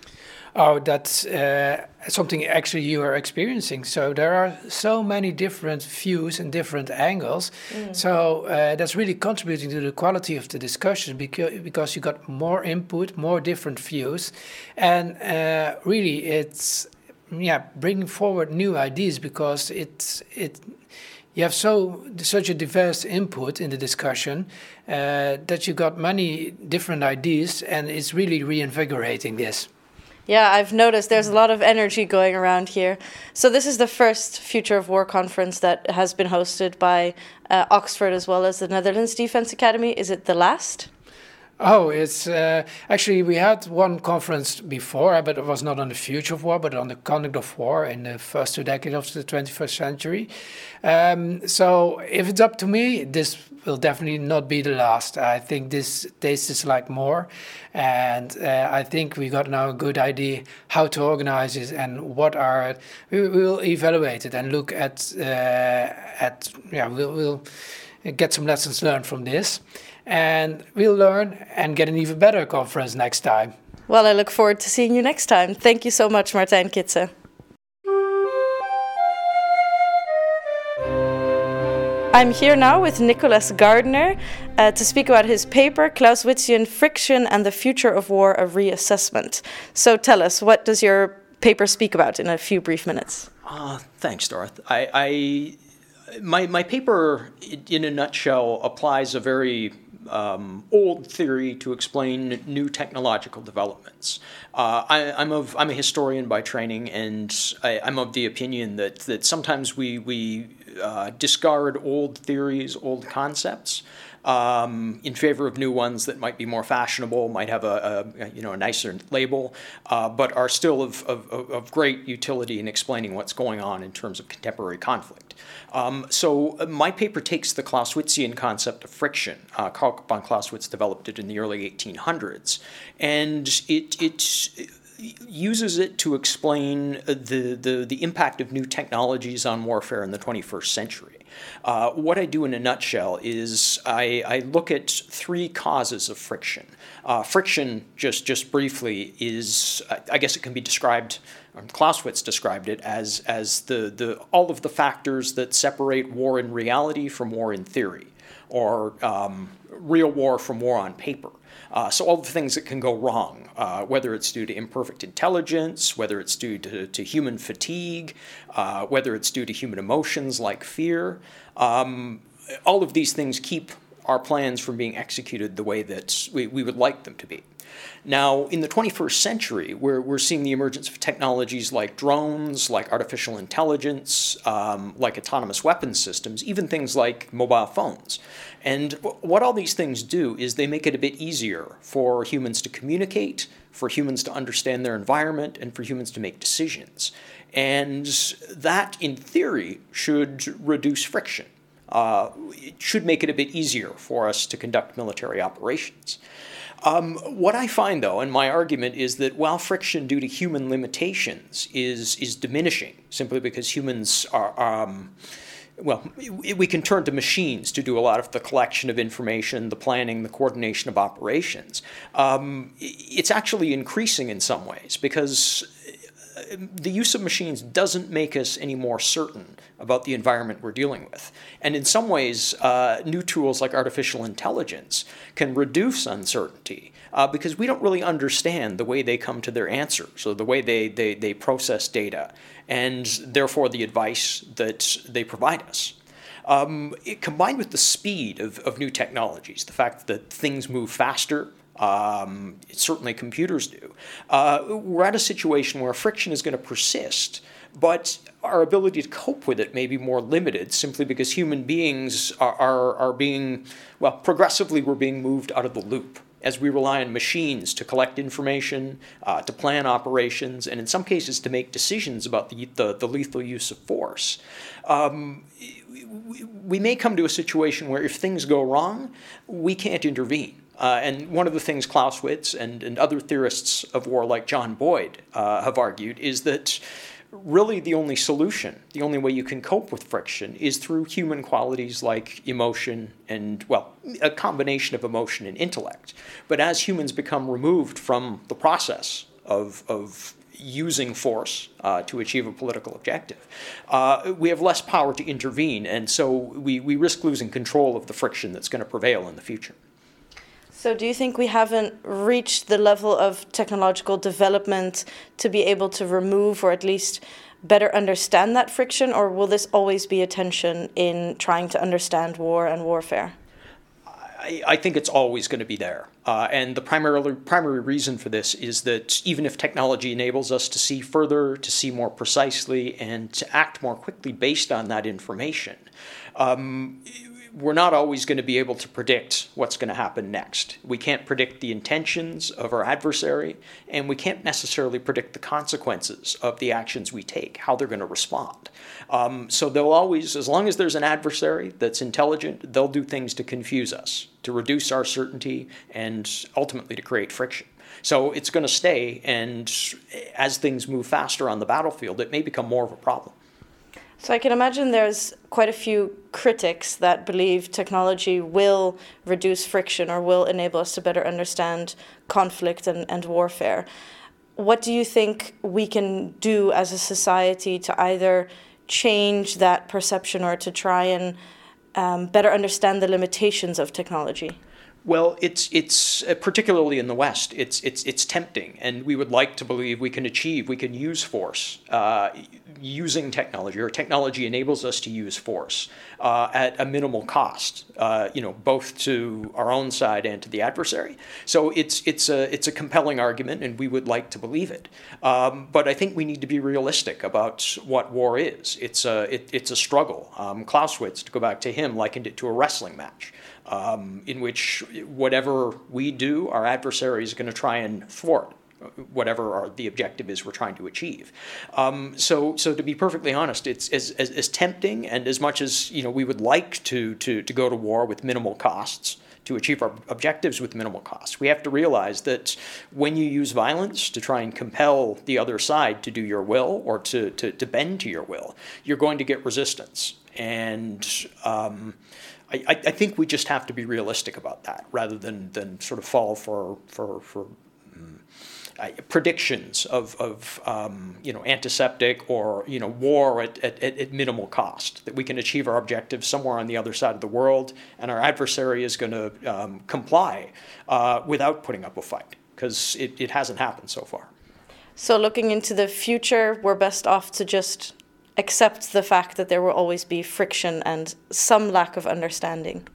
S8: Oh, that's uh, something actually you are experiencing. So there are so many different views and different angles. Mm. So uh, that's really contributing to the quality of the discussion because because you got more input, more different views, and uh, really it's yeah bringing forward new ideas because it's it you have so such a diverse input in the discussion uh, that you got many different ideas, and it's really reinvigorating this.
S1: Yeah, I've noticed there's a lot of energy going around here. So this is the first Future of War conference that has been hosted by uh, Oxford as well as the Netherlands Defense Academy. Is it the last?
S8: Oh, it's uh, actually we had one conference before, but it was not on the future of war, but on the conduct of war in the first two decades of the 21st century. Um, so, if it's up to me, this will definitely not be the last. I think this this is like more, and uh, I think we got now a good idea how to organize it and what are we will evaluate it and look at uh, at yeah we'll, we'll get some lessons learned from this and we'll learn and get an even better conference next time.
S1: Well, I look forward to seeing you next time. Thank you so much, Martijn Kitze. I'm here now with Nicholas Gardner uh, to speak about his paper, Klaus Clausewitzian Friction and the Future of War, a Reassessment. So tell us, what does your paper speak about in a few brief minutes?
S9: Uh, thanks, Dorth. I, I, my, my paper, in a nutshell, applies a very um, old theory to explain new technological developments. Uh, I, am of I'm a historian by training, and I, am of the opinion that that sometimes we we uh, discard old theories, old concepts. Um, in favor of new ones that might be more fashionable, might have a, a you know a nicer label, uh, but are still of, of, of great utility in explaining what's going on in terms of contemporary conflict. Um, so uh, my paper takes the Clausewitzian concept of friction. Uh, Karl von Clausewitz developed it in the early 1800s, and it it uses it to explain the, the, the impact of new technologies on warfare in the 21st century. Uh, what I do in a nutshell is I, I look at three causes of friction. Uh, friction, just, just briefly, is I guess it can be described Clausewitz described it as, as the, the, all of the factors that separate war in reality from war in theory, or um, real war from war on paper. Uh, so all the things that can go wrong, uh, whether it's due to imperfect intelligence, whether it's due to, to human fatigue, uh, whether it's due to human emotions like fear, um, all of these things keep our plans from being executed the way that we, we would like them to be. Now, in the 21st century, we're, we're seeing the emergence of technologies like drones, like artificial intelligence, um, like autonomous weapon systems, even things like mobile phones. And what all these things do is they make it a bit easier for humans to communicate, for humans to understand their environment, and for humans to make decisions. And that, in theory, should reduce friction. Uh, it should make it a bit easier for us to conduct military operations. Um, what I find, though, and my argument is that while friction due to human limitations is is diminishing, simply because humans are. Um, well, we can turn to machines to do a lot of the collection of information, the planning, the coordination of operations. Um, it's actually increasing in some ways because the use of machines doesn't make us any more certain about the environment we're dealing with. And in some ways, uh, new tools like artificial intelligence can reduce uncertainty uh, because we don't really understand the way they come to their answers or the way they, they, they process data and therefore the advice that they provide us. Um, it, combined with the speed of, of new technologies, the fact that things move faster, um, certainly computers do, uh, we're at a situation where friction is going to persist, but our ability to cope with it may be more limited simply because human beings are, are, are being, well, progressively we're being moved out of the loop as we rely on machines to collect information, uh, to plan operations, and in some cases to make decisions about the, the, the lethal use of force. Um, we may come to a situation where if things go wrong, we can't intervene. Uh, and one of the things Clausewitz and, and other theorists of war, like John Boyd, uh, have argued is that really the only solution, the only way you can cope with friction, is through human qualities like emotion and, well, a combination of emotion and intellect. But as humans become removed from the process of, of using force uh, to achieve a political objective, uh, we have less power to intervene, and so we, we risk losing control of the friction that's going to prevail in the future.
S1: So, do you think we haven't reached the level of technological development to be able to remove or at least better understand that friction, or will this always be a tension in trying to understand war and warfare?
S9: I, I think it's always going to be there. Uh, and the primary, primary reason for this is that even if technology enables us to see further, to see more precisely, and to act more quickly based on that information, um, we're not always going to be able to predict what's going to happen next. We can't predict the intentions of our adversary, and we can't necessarily predict the consequences of the actions we take, how they're going to respond. Um, so they'll always, as long as there's an adversary that's intelligent, they'll do things to confuse us, to reduce our certainty, and ultimately to create friction. So it's going to stay, and as things move faster on the battlefield, it may become more of a problem.
S1: So I can imagine there's quite a few critics that believe technology will reduce friction or will enable us to better understand conflict and, and warfare. What do you think we can do as a society to either change that perception or to try and um, better understand the limitations of technology?
S9: Well, it's it's uh, particularly in the West. It's it's it's tempting, and we would like to believe we can achieve, we can use force uh, using technology, or technology enables us to use force uh, at a minimal cost. Uh, you know, both to our own side and to the adversary. So it's it's a it's a compelling argument, and we would like to believe it. Um, but I think we need to be realistic about what war is. It's a it, it's a struggle. Um, Clausewitz, to go back to him, likened it to a wrestling match um, in which whatever we do, our adversary is going to try and thwart whatever our, the objective is we're trying to achieve. Um, so, so to be perfectly honest, it's as, as, as, tempting and as much as you know we would like to, to, to go to war with minimal costs to achieve our objectives with minimal costs. We have to realize that when you use violence to try and compel the other side to do your will or to, to, to bend to your will, you're going to get resistance. And um, I, I think we just have to be realistic about that rather than, than sort of fall for, for, for um, predictions of, of um, you know, antiseptic or you know, war at, at, at minimal cost, that we can achieve our objectives somewhere on the other side of the world and our adversary is going to um, comply uh, without putting up a fight because it, it hasn't happened so far.
S1: So, looking into the future, we're best off to just accept the fact that there will always be friction and some lack of understanding.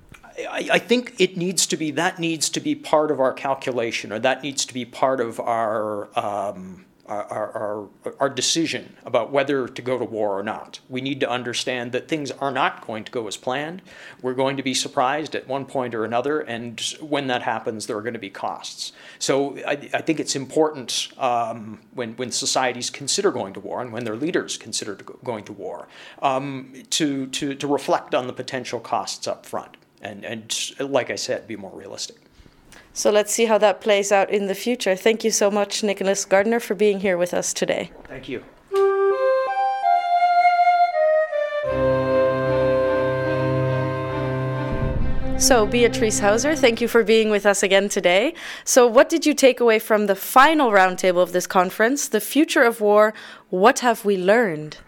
S9: I, I, think it needs to be that needs to be part of our calculation, or that needs to be part of our um, our, our, our, decision about whether to go to war or not. We need to understand that things are not going to go as planned. We're going to be surprised at one point or another, and when that happens, there are going to be costs. So I, I think it's important um, when, when societies consider going to war and when their leaders consider to go, going to war um, to, to, to reflect on the potential costs up front and, and, like I said, be more realistic.
S1: So let's see how that plays out in the future. Thank you so much, Nicholas Gardner, for being here with us today.
S9: Thank you.
S1: So, Beatrice Heuser, thank you for being with us again today. So, what did you take away from the final roundtable of this conference, The Future of War? What have we learned?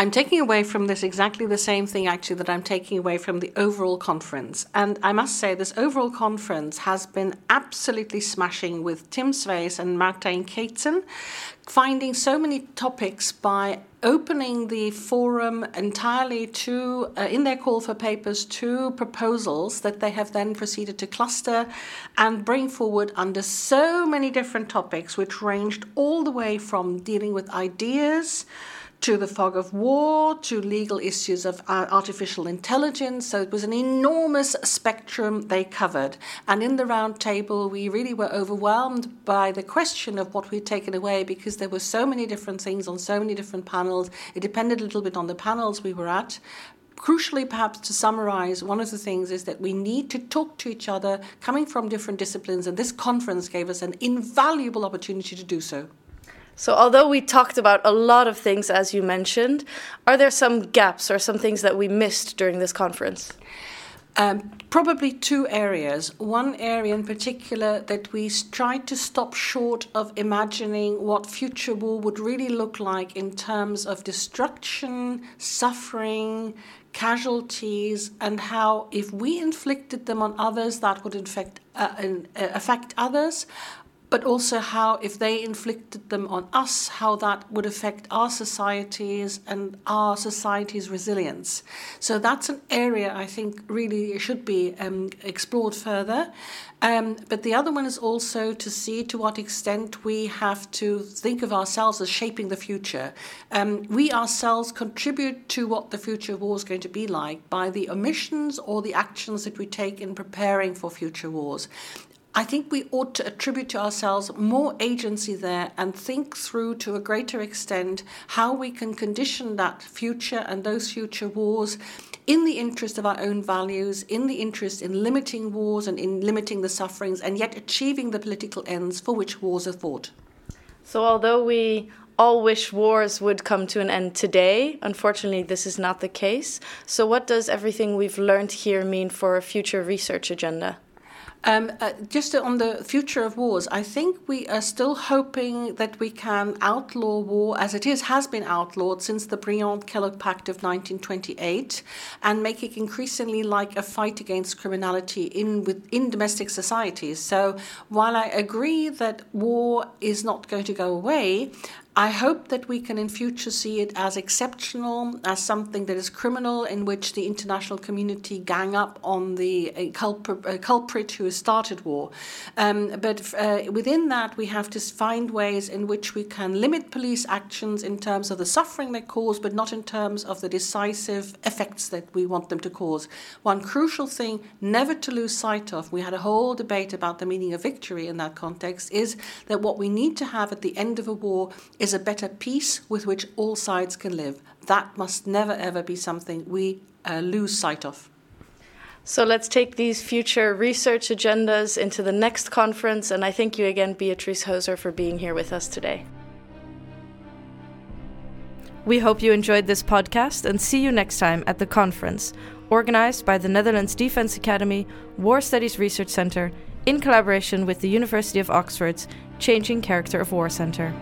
S4: I'm taking away from this exactly the same thing, actually, that I'm taking away from the overall conference. And I must say, this overall conference has been absolutely smashing with Tim Sweijs and Martijn Kitzen, finding so many topics by opening the forum entirely to, uh, in their call for papers, to proposals that they have then proceeded to cluster and bring forward under so many different topics, which ranged all the way from dealing with ideas to the fog of war, to legal issues of artificial intelligence. So it was an enormous spectrum they covered. And in the round table, we really were overwhelmed by the question of what we'd taken away because there were so many different things on so many different panels. It depended a little bit on the panels we were at. Crucially, perhaps to summarize, one of the things is that we need to talk to each other coming from different disciplines, and this conference gave us an invaluable opportunity to do so.
S1: So, although we talked about a lot of things, as you mentioned, are there some gaps or some things that we missed during this conference?
S4: Um, probably two areas. One area in particular that we tried to stop short of imagining what future war would really look like in terms of destruction, suffering, casualties, and how if we inflicted them on others, that would infect, uh, uh, affect others but also how, if they inflicted them on us, how that would affect our societies and our society's resilience. So that's an area I think really should be um, explored further. Um, but the other one is also to see to what extent we have to think of ourselves as shaping the future. Um, we ourselves contribute to what the future war is going to be like by the omissions or the actions that we take in preparing for future wars. I think we ought to attribute to ourselves more agency there and think through to a greater extent how we can condition that future and those future wars in the interest of our own values, in the interest in limiting wars and in limiting the sufferings, and yet achieving the political ends for which wars are fought.
S1: So, although we all wish wars would come to an end today. Unfortunately, this is not the case. So, what does everything we've learned here mean for a future research agenda?
S4: Um, uh, just on the future of wars, I think we are still hoping that we can outlaw war as it is has been outlawed since the Briand-Kellogg Pact of 1928, and make it increasingly like a fight against criminality in within domestic societies. So while I agree that war is not going to go away, I hope that we can in future see it as exceptional, as something that is criminal, in which the international community gang up on the uh, culprit, uh, culprit who has started war. Um, but uh, within that, we have to find ways in which we can limit police actions in terms of the suffering they cause, but not in terms of the decisive effects that we want them to cause. One crucial thing never to lose sight of, we had a whole debate about the meaning of victory in that context, is that what we need to have at the end of a war is a better peace with which all sides can live. That must never ever be something we uh, lose sight of.
S1: So let's take these future research agendas into the next conference, and I thank you again, Beatrice Heuser, for being here with us today. We hope you enjoyed this podcast and see you next time at the conference, organized by the Netherlands Defense Academy War Studies Research Center in collaboration with the University of Oxford's Changing Character of War Center.